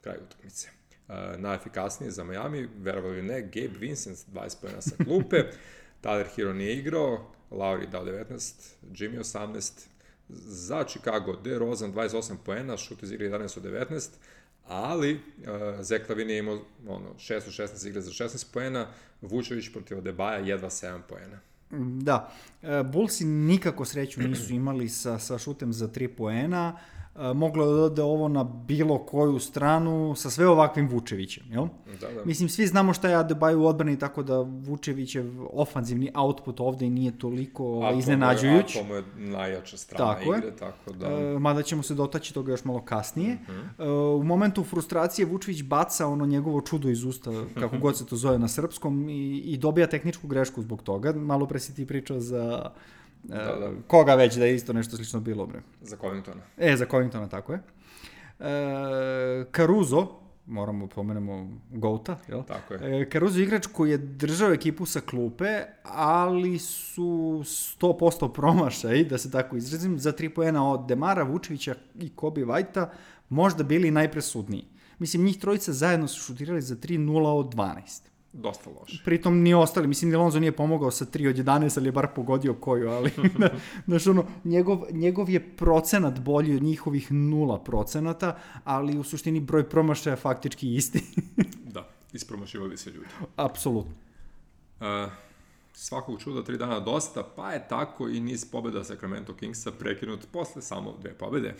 kraj utakmice. Uh, najefikasniji za Miami, verovali ne, Gabe Vincent 20 poena sa klupe, Tyler Hero nije igrao, Lowry dao 19, Jimmy 18, za Chicago De Rozan 28 poena, šut iz igre 11 od 19, ali uh, Zek Lavin je imao ono, 6 od 16 igre za 16 poena, Vučević protiv Adebaja jedva 7 poena. Da, e, Bullsi nikako sreću nisu imali sa, sa šutem za 3 poena. E, moglo da ode ovo na bilo koju stranu sa sve ovakvim Vučevićem, jel? Da, da. Mislim, svi znamo šta je Adebayo u odbrani, tako da Vučevićev ofanzivni output ovde nije toliko a iznenađujuć. A to mu je najjača strana tako igre, je. tako da... E, mada ćemo se dotaći toga još malo kasnije. Uh -huh. e, u momentu frustracije Vučević baca ono njegovo čudo iz usta, kako god se to zove na srpskom, i, i dobija tehničku grešku zbog toga. Malo pre si ti pričao za Da, da. Koga već da je isto nešto slično bilo, bre. Za Covingtona. E, za Covingtona, tako je. E, Caruso, moramo pomenemo Gouta, jel? Tako je. E, Caruso je igrač koji je držao ekipu sa klupe, ali su 100% promašaj, da se tako izrazim, za tri poena od Demara, Vučevića i Kobe Vajta možda bili najpresudniji. Mislim, njih trojica zajedno su šutirali za 3-0 od 12. Dosta loše. Pritom ni ostali, mislim, ni Lonzo nije pomogao sa 3 od 11, ali je bar pogodio koju, ali, znaš, ono, njegov, njegov je procenat bolji od njihovih 0 procenata, ali u suštini broj promašaja faktički isti. Da, ispromašivali se ljudi. Apsolutno. Uh, svakog čuda tri dana dosta, pa je tako i niz pobjeda Sacramento Kingsa prekinut posle samo dve pobjede.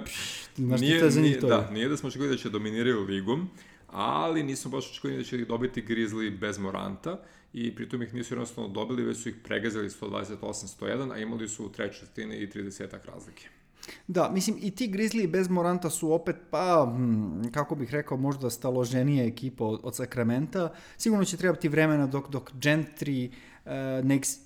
Znaš ti te za njih nije, to je? da, nije da smo očekivali da će dominiraju ligom, ali nismo baš očekivali da će ih dobiti Grizzly bez Moranta i pritom ih nisu jednostavno dobili, već su ih pregazili 128-101, a imali su u trećoj četvrtini i 30 razlike. Da, mislim, i ti Grizzly bez Moranta su opet, pa, hm, kako bih rekao, možda staloženija ekipa od, od Sakramenta. Sigurno će trebati vremena dok, dok Gentry uh, ne, ex,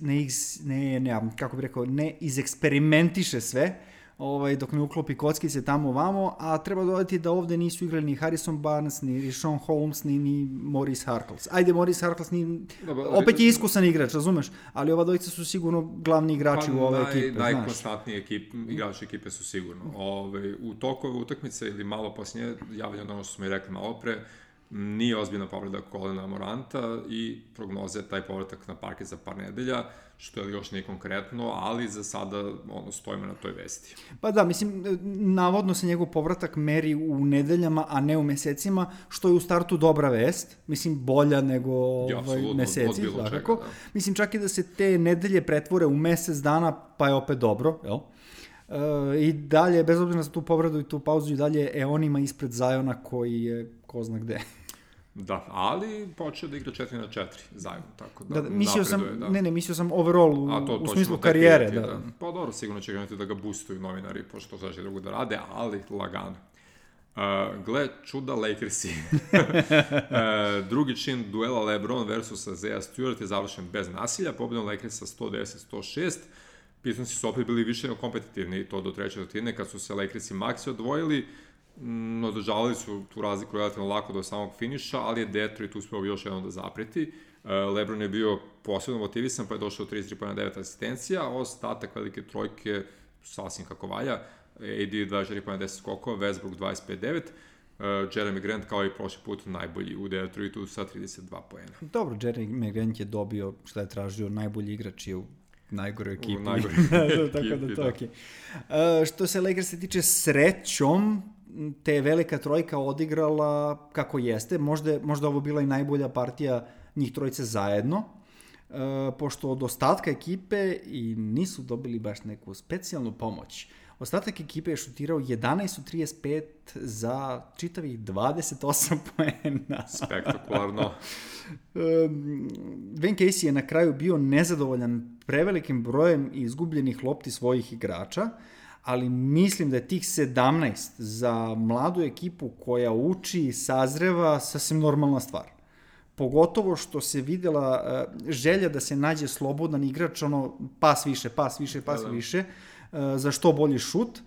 ne, ex, ne, ne, kako bih rekao, ne izeksperimentiše sve, ovaj, dok ne uklopi kockice tamo vamo, a treba dodati da ovde nisu igrali ni Harrison Barnes, ni Sean Holmes, ni, ni Maurice Harkless. Ajde, Maurice Harkless ni, Dobro, opet je iskusan igrač, razumeš? Ali ova dvojica su sigurno glavni igrači u ove Pa naj, ekipe, znaš. Najkonstantniji ekip, igrači ekipe su sigurno. Ove, u toku ove utakmice ili malo poslije, javljeno ono što smo i rekli malo pre, nije ozbiljna povreda kolena Moranta i prognoze taj povratak na parket za par nedelja, što je još nije konkretno, ali za sada ono, stojimo na toj vesti. Pa da, mislim, navodno se njegov povratak meri u nedeljama, a ne u mesecima, što je u startu dobra vest, mislim, bolja nego Ja, ovaj, meseci, svakako. da. Mislim, čak i da se te nedelje pretvore u mesec dana, pa je opet dobro, jel? E, I dalje, bez obzira na tu povredu i tu pauzu, i dalje Eonima ispred Zajona koji je ko zna gde. Da, ali počeo da igra 4 na 4 zajedno, tako da, Da, da, mislio sam, da. ne, ne, mislio sam overall u, A to, to u smislu tek karijere, vidjeti, da. Pa dobro, sigurno će krenuti da ga boostuju novinari, pošto će drugo da rade, ali lagano. Uh, gle, čuda Lakersi. uh, drugi čin duela LeBron versus Isaiah Stewart je završen bez nasilja, pobedom Lakersa 110-106. Pistonsi su opet bili više kompetitivni i to do treće četvrtine kad su se Lakersi maksi odvojili. Mm, održavali su tu razliku relativno lako do samog finiša, ali je Detroit uspeo još jednom da zapreti. Uh, Lebron je bio posebno motivisan, pa je došao 33 pojena 9 asistencija, a ostatak velike trojke sasvim kako valja. AD 24 pojena 10 skokova, Westbrook 25-9, uh, Jeremy Grant kao i prošli put najbolji u Detroitu sa 32 pojena. Dobro, Jerry Grant je dobio šta je tražio, najbolji igrač je u najgoroj ekipi. najgoroj Tako da ekipi, to da. okej. Uh, što se Lakersa tiče srećom, te velika trojka odigrala kako jeste. Možda, možda ovo bila i najbolja partija njih trojice zajedno. Uh, pošto od ostatka ekipe i nisu dobili baš neku specijalnu pomoć. Ostatak ekipe je šutirao 11 u 35 za čitavih 28 poena. Spektakularno. Van Casey je na kraju bio nezadovoljan prevelikim brojem izgubljenih lopti svojih igrača, ali mislim da je tih 17 za mladu ekipu koja uči i sazreva sasvim normalna stvar. Pogotovo što se videla uh, želja da se nađe slobodan igrač, ono, pas više, pas više, pas Da, da. više, uh, za što bolji šut.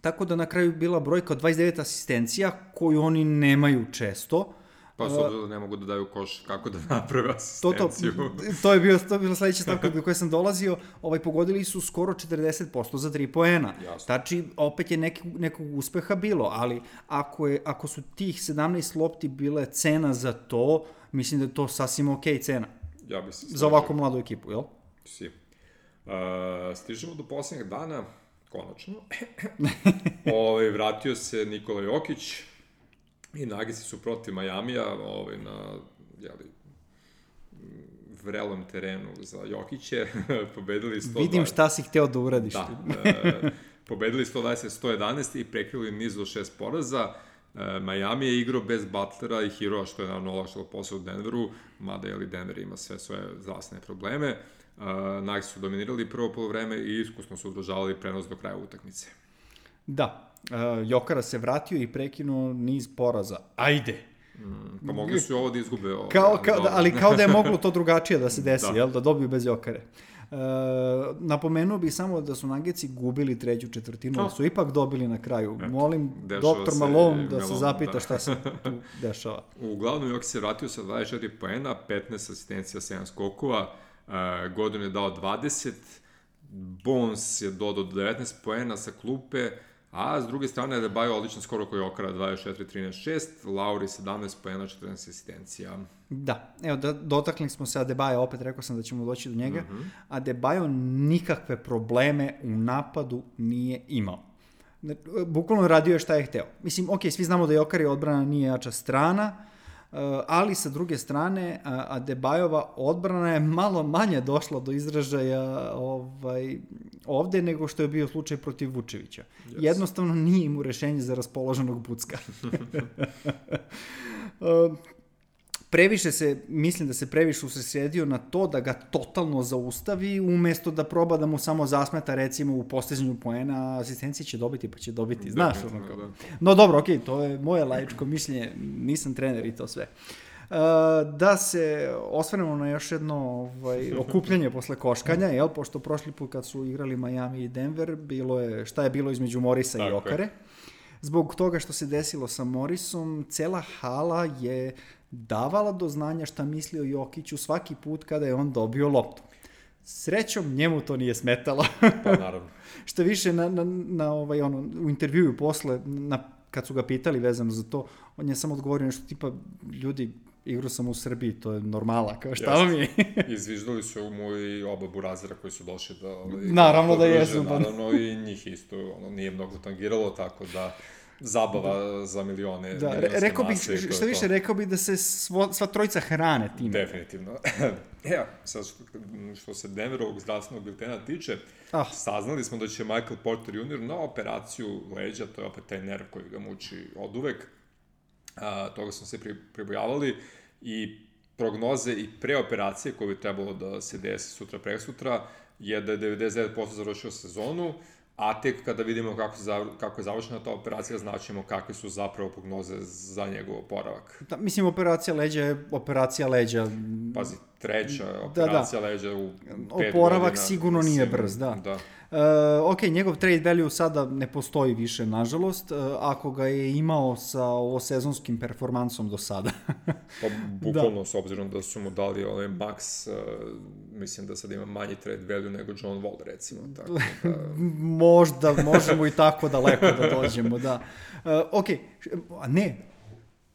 Tako da na kraju bila brojka od 29 asistencija koju oni nemaju često. Pa s obzirom da ne mogu da daju koš, kako da naprave To, to, asistenciju. to je bio to je bila sledeća stavka do koje sam dolazio. Ovaj pogodili su skoro 40% za 3 poena. Jasno. Znači opet je neki, nekog uspeha bilo, ali ako je ako su tih 17 lopti bile cena za to, mislim da je to sasvim okej cena Ja bi se za ovako mladu ekipu, jel? Si. Uh, stižemo do posljednjeg dana, konačno. ovaj, vratio se Nikola Jokić i Nagisi su protiv Majamija ovaj, na jeli, vrelom terenu za Jokiće. pobedili 102. Vidim šta si hteo da uradiš. Da. E, pobedili 120-111 i prekrili niz do šest poraza. E, Miami je igrao bez Butlera i Heroa, što je naravno olakšalo posao u Denveru, mada je li Denver ima sve svoje zdravstvene probleme. E, Nuggets su dominirali prvo polovreme i iskusno su održavali prenos do kraja utakmice. Da. Uh, Jokara se vratio i prekinuo niz poraza. Ajde. Pa mogli su i ovo da izgube. Ovo, Kao, ali kao, da, ali kao da je moglo to drugačije da se desi, Da. da. jel? Da dobiju bez Jokare. Uh, napomenuo bih samo da su Nageci gubili treću četvrtinu, ali su ipak dobili na kraju. Molim dešava doktor Malone da se zapita da. šta se tu dešava. Uglavnom, Jokić se vratio sa 24 poena, 15 asistencija, 7 skokova, uh, Godin je dao 20, Bones je dodao 19 poena sa klupe, a s druge strane je Bajo odličan skoro koji okara 24-13-6, Lauri 17 poena, 14 asistencija. Da, evo, da, dotakli smo se Adebayo, opet rekao sam da ćemo doći do njega. Mhm. Adebayo nikakve probleme u napadu nije imao. Bukvalno radio je šta je hteo. Mislim, ok, svi znamo da Jokari odbrana nije jača strana, ali sa druge strane, a- Adebayova odbrana je malo manje došla do izražaja ovaj, ovde nego što je bio slučaj protiv Vučevića. Jednostavno nije imao rešenje za raspoloženog bucka. Previše se, mislim da se previše usredsredio na to da ga totalno zaustavi, umesto da proba da mu samo zasmeta recimo u postizanju poena, asistencije će dobiti pa će dobiti, znaš ono Definitivno, kao. da. No dobro, okej, to je moje laičko mišljenje, nisam trener i to sve. Uh, da se osvrnemo na još jedno ovaj, okupljanje posle koškanja, jel, pošto prošli put kad su igrali Miami i Denver, bilo je, šta je bilo između Morisa i Tako je. Okare. Zbog toga što se desilo sa Morisom, cela hala je davala do znanja šta misli o Jokiću svaki put kada je on dobio loptu. Srećom, njemu to nije smetalo. Pa naravno. Što više na, na, na ovaj, ono, u intervjuju posle, na, kad su ga pitali vezano za to, on je samo odgovorio nešto tipa, ljudi, igru sam u Srbiji, to je normala, kao šta vam je? Izviždali su mu i oba burazira koji su došli da... Ovaj, Naravno da jesu, pa. Naravno i njih isto ono, nije mnogo tangiralo, tako da zabava za milione. da, rekao bih, što više, to. rekao bih da se svo, sva trojica hrane time. Definitivno. ja, sad što, što se Denverovog zdravstvenog biltena tiče, Ah. saznali smo da će Michael Porter Jr. na operaciju leđa, to je opet taj nerv koji ga muči od uvek, a, toga smo se pri, pribojavali i prognoze i pre operacije koje bi trebalo da se desi sutra presutra je da je 99% završio sezonu, a tek kada vidimo kako, se, zav- kako je završena ta operacija, znaćemo kakve su zapravo prognoze za njegov oporavak. Da, mislim, operacija leđa je operacija leđa. Pazi, treća da. operacija leđa u pet Oporavak godina. sigurno nije Sigurno, brz, da. da. Uh, ok, njegov trade value sada ne postoji više, nažalost, uh, ako ga je imao sa ovo sezonskim performansom do sada. Pa, bukvalno, s obzirom da su mu dali ovaj max, uh, mislim da sad ima manji trade value nego John Wall, recimo. Tako da, Možda možemo i tako daleko da dođemo, da. Uh, ok, ne,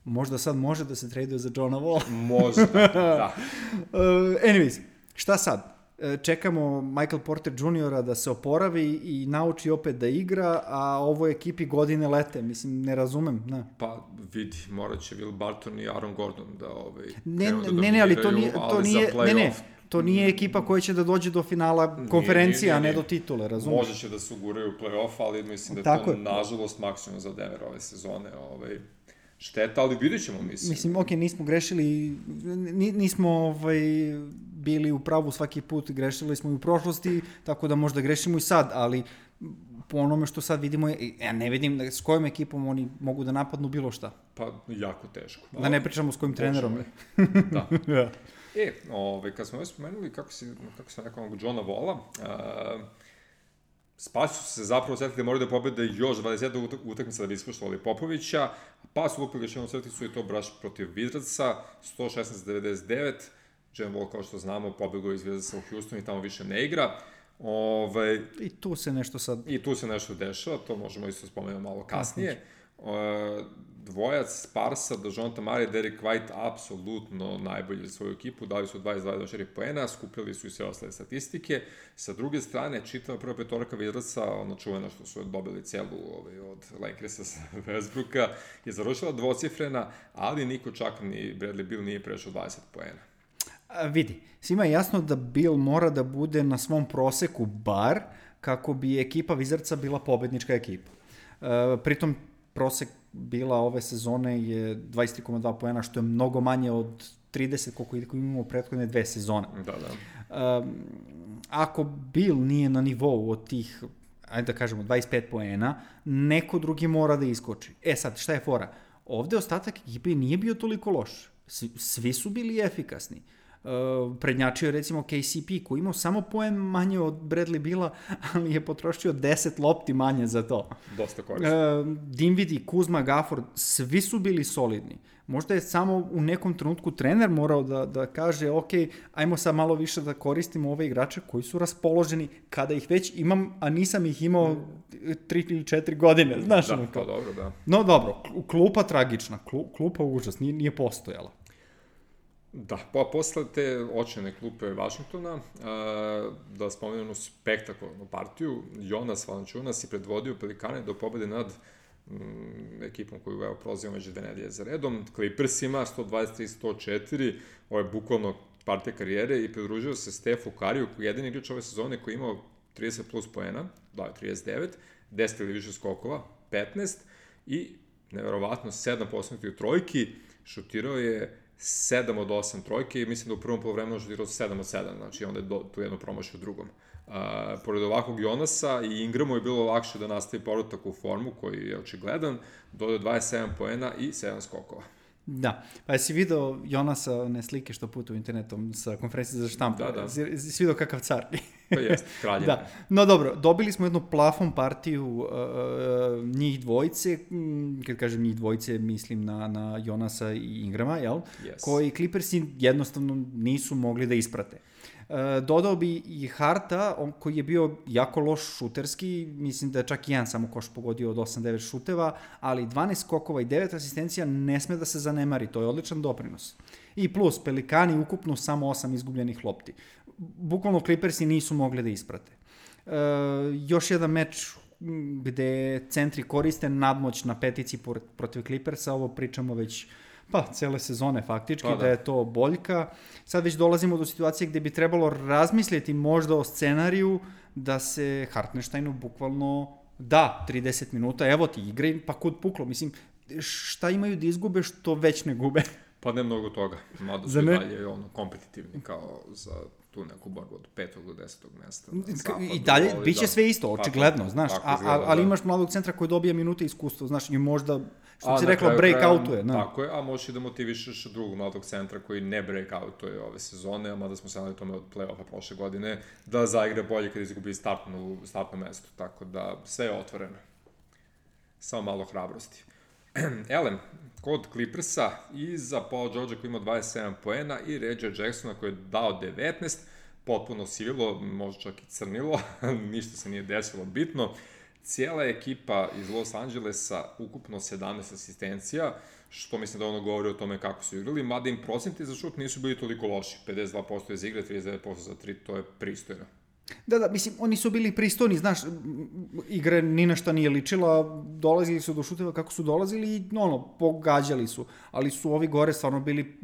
možda sad može da se traduje za Johna Wall. možda, da. Uh, anyways, šta sad? E, Čekamo Michael Porter Jr. da se oporavi i nauči opet da igra, a ovoj ekipi godine lete. Mislim, ne razumem. Ne, Pa vidi, morat će Will Barton i Aaron Gordon da ovaj, ne, krenu da ne, ne, ali to nije, to nije, ne, ne, to nije ekipa koja će da dođe do finala konferencije, a ne do titule, razumiješ? Može će da se uguraju u play-off, ali mislim da je Tako to je. nažalost maksimum za Denver ove sezone. Ovaj, šteta, ali vidjet ćemo, mislim. Mislim, ok, nismo grešili, ni- nismo ovaj, bili u pravu svaki put, grešili smo i u prošlosti, tako da možda grešimo i sad, ali po onome što sad vidimo, je- ja ne vidim da s kojom ekipom oni mogu da napadnu bilo šta. Pa, jako teško. Da ne pričamo s kojim trenerom. Bože moj. da. Ja. E, ovaj, kad smo već spomenuli kako, si, kako sam rekao onog Johna Vola, uh, Spasi su se zapravo setili da moraju da pobede još 20 utak- utakmica da bi ispoštovali Popovića, pa su lupili još jednu crticu i to braš protiv Wizardsa, 116-99, John Wall, kao što znamo, pobegao iz Wizardsa u Houston i tamo više ne igra. Ovaj, I tu se nešto sad... I tu se nešto dešava, to možemo isto spomenuti malo kasnije. E, dvojac Sparsa, Dožonta Mare, Derek White, apsolutno najbolji za svoju ekipu, dali su 22-24 poena, skupljali su i sve ostale statistike. Sa druge strane, čitava prva petorka Wizardsa, ono čuveno što su dobili celu ovaj, od Lakersa sa Westbrooka, je završila dvocifrena, ali niko čak ni Bradley Bill nije prešao 20 poena. A, vidi, svima je jasno da Bill mora da bude na svom proseku bar kako bi ekipa Wizardsa bila pobednička ekipa. E, pritom prosek bila ove sezone je 23,2 poena, što je mnogo manje od 30 koliko imamo u prethodne dve sezone. Da, da. Um, ako Bill nije na nivou od tih, ajde da kažemo, 25 poena, neko drugi mora da iskoči. E sad, šta je fora? Ovde ostatak ekipe nije bio toliko loš. Svi, svi su bili efikasni. Prednjačio je recimo KCP koji imao samo poen manje od Bradley Bila, ali je potrošio 10 lopti manje za to. Dosta korisno. Uh, Dinvidi, Kuzma, Gafford, svi su bili solidni. Možda je samo u nekom trenutku trener morao da, da kaže, ok, ajmo sad malo više da koristimo ove igrače koji su raspoloženi kada ih već imam, a nisam ih imao 3 ili 4 godine, znaš Da, ono pa kao. dobro, da. No dobro, klupa tragična, klu- klupa užas, nije, nije postojala. Da, pa posle te očene klupe Vašingtona, a, da spomenu jednu spektakularnu partiju, Jonas Valanciunas je predvodio Pelikane do pobede nad mm, ekipom koju evo prozivamo već dve nedelje za redom, Clippersima 123-104, ovo je bukvalno partija karijere i pridružio se Stefu Kariju, koji je jedini igrač ove sezone koji je imao 30 plus poena, da je 39, 10 ili više skokova, 15 i neverovatno 7 posmetih trojki, šutirao je 7 od 8 trojke i mislim da u prvom polovremenu šutirao 7 od 7, znači onda je do, tu jednu promašio u drugom. Uh, pored ovakvog Jonasa i Ingramu je bilo lakše da nastavi povratak u formu koji je očigledan, dodao 27 poena i 7 skokova. Da, pa jesi video Jonasa one slike što putu internetom sa konferencije za štampu? Da, da. Si, si video kakav car? Pa jeste, kralje. da, no dobro, dobili smo jednu plafon partiju uh, njih dvojice, m, kad kažem njih dvojice, mislim na, na Jonasa i Ingrama, jel? Yes. Koji Clippersi jednostavno nisu mogli da isprate. Uh, dodao bi i Harta, on, koji je bio jako loš šuterski, mislim da je čak i jedan samo koš pogodio od 8-9 šuteva, ali 12 skokova i 9 asistencija ne sme da se zanemari, to je odličan doprinos. I plus, Pelikani ukupno samo 8 izgubljenih lopti. Bukvalno Clippersi nisu mogli da isprate. Uh, još jedan meč gde centri koriste nadmoć na petici protiv Clippersa, ovo pričamo već pa cele sezone faktički, Pa, da. da. je to boljka. Sad već dolazimo do situacije gde bi trebalo razmisliti možda o scenariju da se Hartensteinu bukvalno da 30 minuta, evo ti igraj, pa kud puklo, mislim, šta imaju da izgube što već ne gube? Pa ne mnogo toga, mada su i dalje ono, kompetitivni kao za tu neku borbu od petog do desetog mesta. na I dalje, ali bit će da. sve isto, Tako- očigledno, znaš, tako a, izgleda, a, ali da. imaš mladog centra koji dobija minute iskustva, znaš, i možda, što A si na rekla, breakoutuje, da. Tako je, a možeš i da motivišeš drugog mladog centra koji ne breakoutuje ove sezone, a mada smo se nadali tome od play-offa prošle godine, da zaigra bolje kad izgubi startnu, startno mesto, tako da sve je otvoreno. Samo malo hrabrosti. Elem, kod Clippersa i za Paul George koji ima 27 poena i Reggie Jacksona koji je dao 19, potpuno sivilo, možda čak i crnilo, ništa se nije desilo bitno. Cijela ekipa iz Los Angelesa, ukupno 17 asistencija, što mislim da ono govori o tome kako su igrali, mada im procenti za šut nisu bili toliko loši. 52% je za igre, 39% za 3, to je pristojno. Da, da, mislim, oni su bili pristojni, znaš, igra ni na šta nije ličila, dolazili su do šuteva kako su dolazili i, ono, pogađali su, ali su ovi gore stvarno bili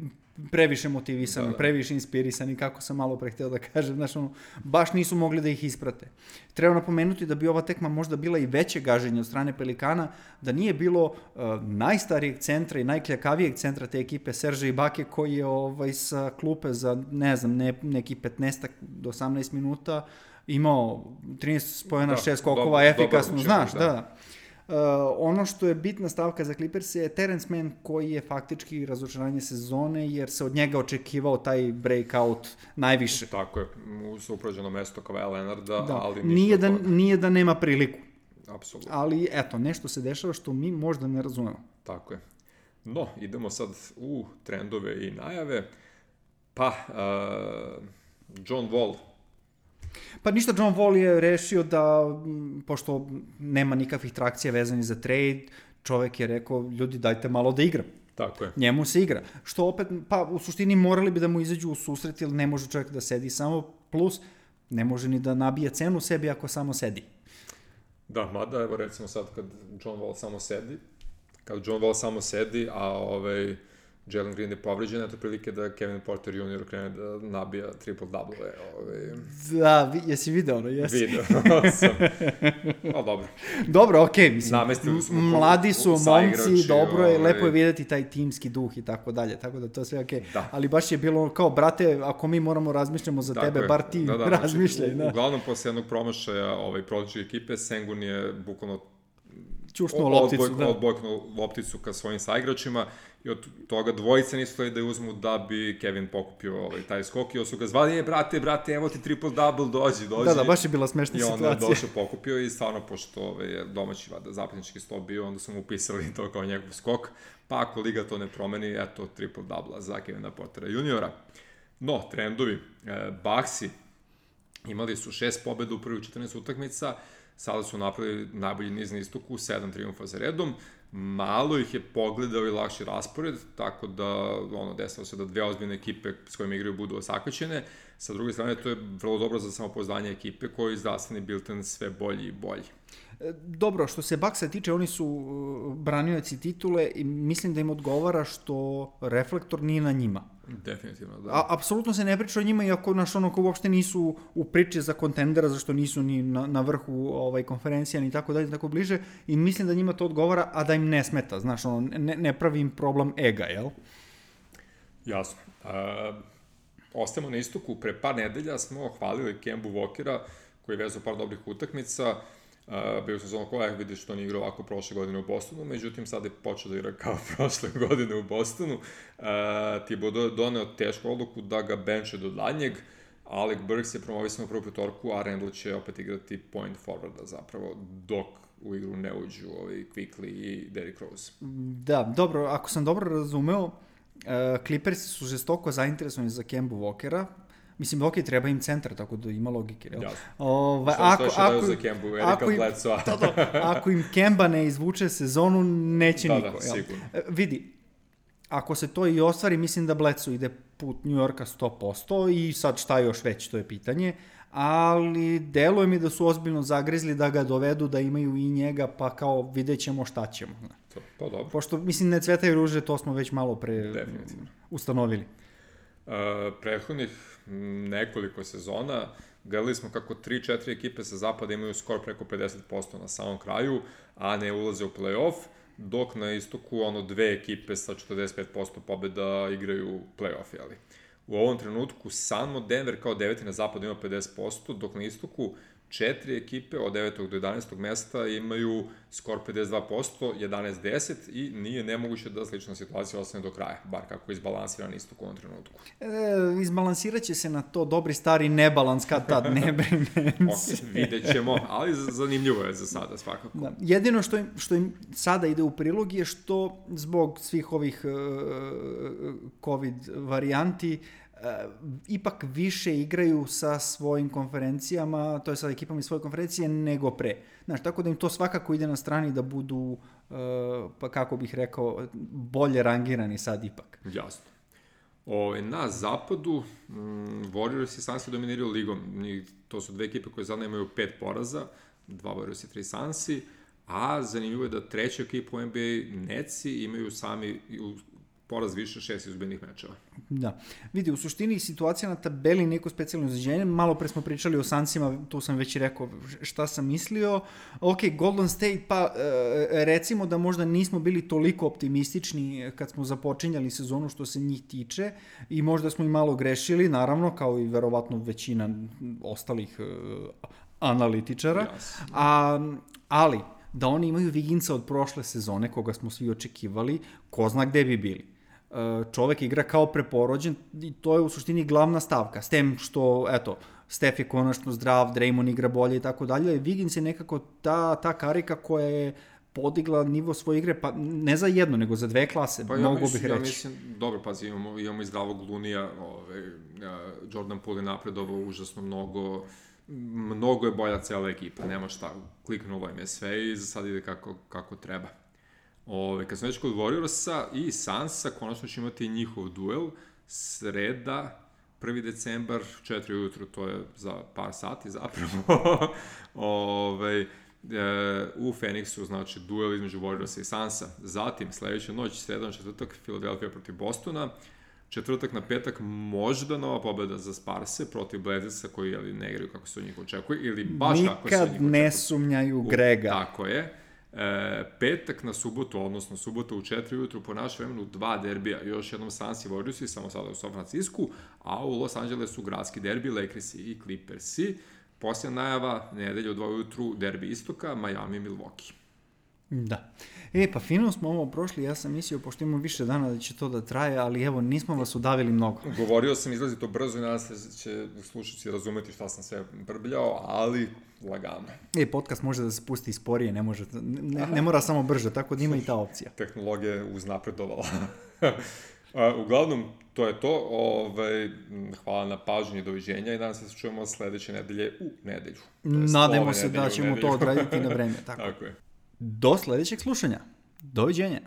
previše motivisani, Da, da, previše inspirisani, kako sam malo pre hteo da kažem, znaš, ono, baš nisu mogli da ih isprate. Treba napomenuti da bi ova tekma možda bila i veće gaženje od strane Pelikana, da nije bilo uh, najstarijeg centra i najkljakavijeg centra te ekipe, Serže Ibake, koji je ovaj, sa klupe za, ne znam, ne, neki 15 do 18 minuta imao 13 spojena, Da, 6 skokova, dobar- efikasno, dobar znaš, da, da. Uh, ono što je bitna stavka za Clippers je Terence Mann koji je faktički razočaranje sezone jer se od njega očekivao taj breakout najviše. Tako je, u suprađeno mesto Kavaja Leonarda, Da, ali nije da, toga. nije da nema priliku, Apsolutno. ali eto, nešto se dešava što mi možda ne razumemo. Tako je. No, idemo sad u trendove i najave. Pa, uh, John Wall, Pa ništa, John Wall je rešio da, pošto nema nikakvih trakcija vezanih za trade, čovek je rekao, ljudi dajte malo da igram. tako je. Njemu se igra. Što opet, pa u suštini morali bi da mu izađu u susret, jer ne može čovjek da sedi samo, plus ne može ni da nabija cenu sebi ako samo sedi. Da, mada evo recimo sad kad John Wall samo sedi, kad John Wall samo sedi, a ovaj Jalen Green je povređen, eto prilike da Kevin Porter Jr. krene da nabija triple-double. Ovaj, Da, vi, jesi video ono, jesi? video sam. Pa dobro. Dobro, okej, mislim, Namestili po- mladi su, momci, dobro je, ovaj. lepo je vidjeti taj timski duh i tako dalje, tako da to je sve okej. Da. Ali baš je bilo kao, brate, ako mi moramo razmišljamo za Tako tebe, je. bar ti da, da, razmišljaj, znači, da. Uglavnom, posle jednog promašaja ovaj, prođe ekipe, Sengun je bukvalno Čušnuo lopticu, da. odbojknuo lopticu ka svojim saigračima i od toga dvojica nisu hteli da je uzmu da bi Kevin pokupio ovaj, taj skok i su ga zvali, e, brate, brate, evo ti triple-double, dođi, dođi. Da, da, baš je bila smešna I onda je situacija. došao, pokupio i stvarno, pošto ovaj, je domaći vada, zapadnički stop bio, onda su mu upisali to kao njegov skok, pa ako liga to ne promeni, eto, triple-double za Kevina Portera juniora. No, trendovi, e, Baxi imali su šest pobeda u prvih 14 utakmica, sada su napravili najbolji niz na istoku, sedam triumfa za redom, malo ih je pogledao i lakši raspored, tako da ono, desilo se da dve ozbiljne ekipe s kojima igraju budu osakaćene. Sa druge strane, to je vrlo dobro za samopoznanje ekipe koji zdravstveni bilten sve bolji i bolji. E, Dobro, što se Baksa tiče, oni su uh, branioci titule i mislim da im odgovara što reflektor nije na njima. Definitivno, da. A, apsolutno se ne priča o njima, iako naš ono ko uopšte nisu u priči za kontendera, zašto nisu ni na, na vrhu ovaj, konferencija, ni tako dalje, tako bliže, i mislim da njima to odgovara, a da im ne smeta, znaš, ono, ne, ne pravi im problem ega, jel? Jasno. E, ostajemo na istoku. Pre par nedelja smo hvalili Kembu Walkera, koji je vezao par dobrih utakmica. Uh, bio sam znao ko je, vidiš što on igrao ovako prošle godine u Bostonu, međutim sad je počeo da igra kao prošle godine u Bostonu. Uh, Thibodeau je doneo tešku odluku da ga benče do danjeg, Alec Burks je promovisan u prvu petorku, a Randall će opet igrati point forwarda zapravo, dok u igru ne uđu ovi Quickly i Derrick Rose. Da, dobro, ako sam dobro razumeo, uh, Clippersi su žestoko zainteresovani za Kembu Walkera, Mislim, ok, treba im centar, tako da ima logike. Jel? Jasno. Ovaj, Šta ako, ako, za Kembu, Erika ako im, Bledsoe. da, da, ako im Kemba ne izvuče sezonu, neće da, niko. Da, jel? sigurno. E, vidi, ako se to i ostvari, mislim da Bledsoe ide put New Yorka 100% i sad šta još već, to je pitanje. Ali deluje mi da su ozbiljno zagrizli da ga dovedu, da imaju i njega, pa kao vidjet ćemo šta ćemo. To, pa dobro. Pošto, mislim, ne cvetaju ruže, to smo već malo pre Definitivno. ustanovili. Uh, prethodnih nekoliko sezona gledali smo kako 3-4 ekipe sa zapada imaju skor preko 50% na samom kraju, a ne ulaze u play-off, dok na istoku ono dve ekipe sa 45% pobjeda igraju play-off, jeli. U ovom trenutku samo Denver kao deveti na zapadu ima 50%, dok na istoku četiri ekipe od 9. do 11. mesta imaju skor 52%, 11-10 i nije nemoguće da slična situacija ostane do kraja, bar kako je izbalansiran istok u ovom trenutku. E, izbalansirat će se na to dobri stari nebalans kad tad, ne brinem se. Ok, vidjet ćemo, ali zanimljivo je za sada svakako. Da. Jedino što im, što im sada ide u prilog je što zbog svih ovih uh, COVID varijanti uh, ipak više igraju sa svojim konferencijama, to je sa ekipama iz svoje konferencije, nego pre. Znaš, tako da im to svakako ide na strani da budu, uh, pa kako bih rekao, bolje rangirani sad ipak. Jasno. Ove, na zapadu, mm, Warriors i Sansi dominiraju ligom. To su dve ekipe koje zadnje imaju pet poraza, dva Warriors i tri Sansi, a zanimljivo je da treća ekipa u NBA, Netsi, imaju sami poraz više šest izgubljenih mečeva. Da. Vidi, u suštini situacija na tabeli neko specijalno izrađenje, malo pre smo pričali o Sansima, tu sam već rekao šta sam mislio. Ok, Golden State, pa recimo da možda nismo bili toliko optimistični kad smo započinjali sezonu što se njih tiče i možda smo i malo grešili, naravno, kao i verovatno većina ostalih analitičara. Yes. A, ali, da oni imaju Viginca od prošle sezone, koga smo svi očekivali, ko zna gde bi bili čovek igra kao preporođen i to je u suštini glavna stavka. S tem što, eto, Steph je konačno zdrav, Draymond igra bolje i tako dalje. Wiggins je nekako ta, ta karika koja je podigla nivo svoje igre, pa ne za jedno, nego za dve klase, pa mogu ja mislim, bih reći. Ja mislim, dobro, pazi, imamo, imamo i zdravog Lunija, ove, Jordan Poole je napredovao užasno mnogo, mnogo je bolja cela ekipa, nema šta, kliknulo im je sve i za sad ide kako, kako treba. Ove, kad sam već kod Warriorsa i Sansa, konačno će imati njihov duel, sreda, 1. decembar, 4 ujutru, to je za par sati zapravo, Ove, e, u Phoenixu, znači duel između Warriorsa i Sansa. Zatim, sledeća noć, sredan četvrtak, Philadelphia protiv Bostona, četvrtak na petak možda nova pobeda za Sparse protiv Blazersa koji jeli, ne igraju kako se od njih očekuje ili baš Nikad kako se od njih očekuje. ne sumnjaju Grega. U, tako je. E, petak na subotu, odnosno subota u 4 ujutru po našem vremenu dva derbija, još jednom Suns i Warriorsi, samo sada u San Francisku, a u Los Angelesu gradski derbi, Lakersi i Clippersi. Posljedna najava, nedelja u 2 ujutru, derbi istoka, Miami i Milwaukee. Da. E, pa fino smo ovo prošli, ja sam mislio, pošto imamo više dana da će to da traje, ali evo, nismo vas udavili mnogo. Govorio sam izlazi to brzo i nadam se da će slušaći razumeti šta sam sve brbljao, ali lagano. E, podcast može da se pusti sporije, ne, može, ne, ne mora samo brže, tako da ima i ta opcija. Tehnologija je uznapredovala. Uglavnom, to je to. Ovaj, hvala na pažnji i doviđenja i danas se čujemo sledeće nedelje u nedelju. Ove se da ćemo to odraditi na vreme. Tako. Tako je. Do sledećeg slušanja. Doviđenja.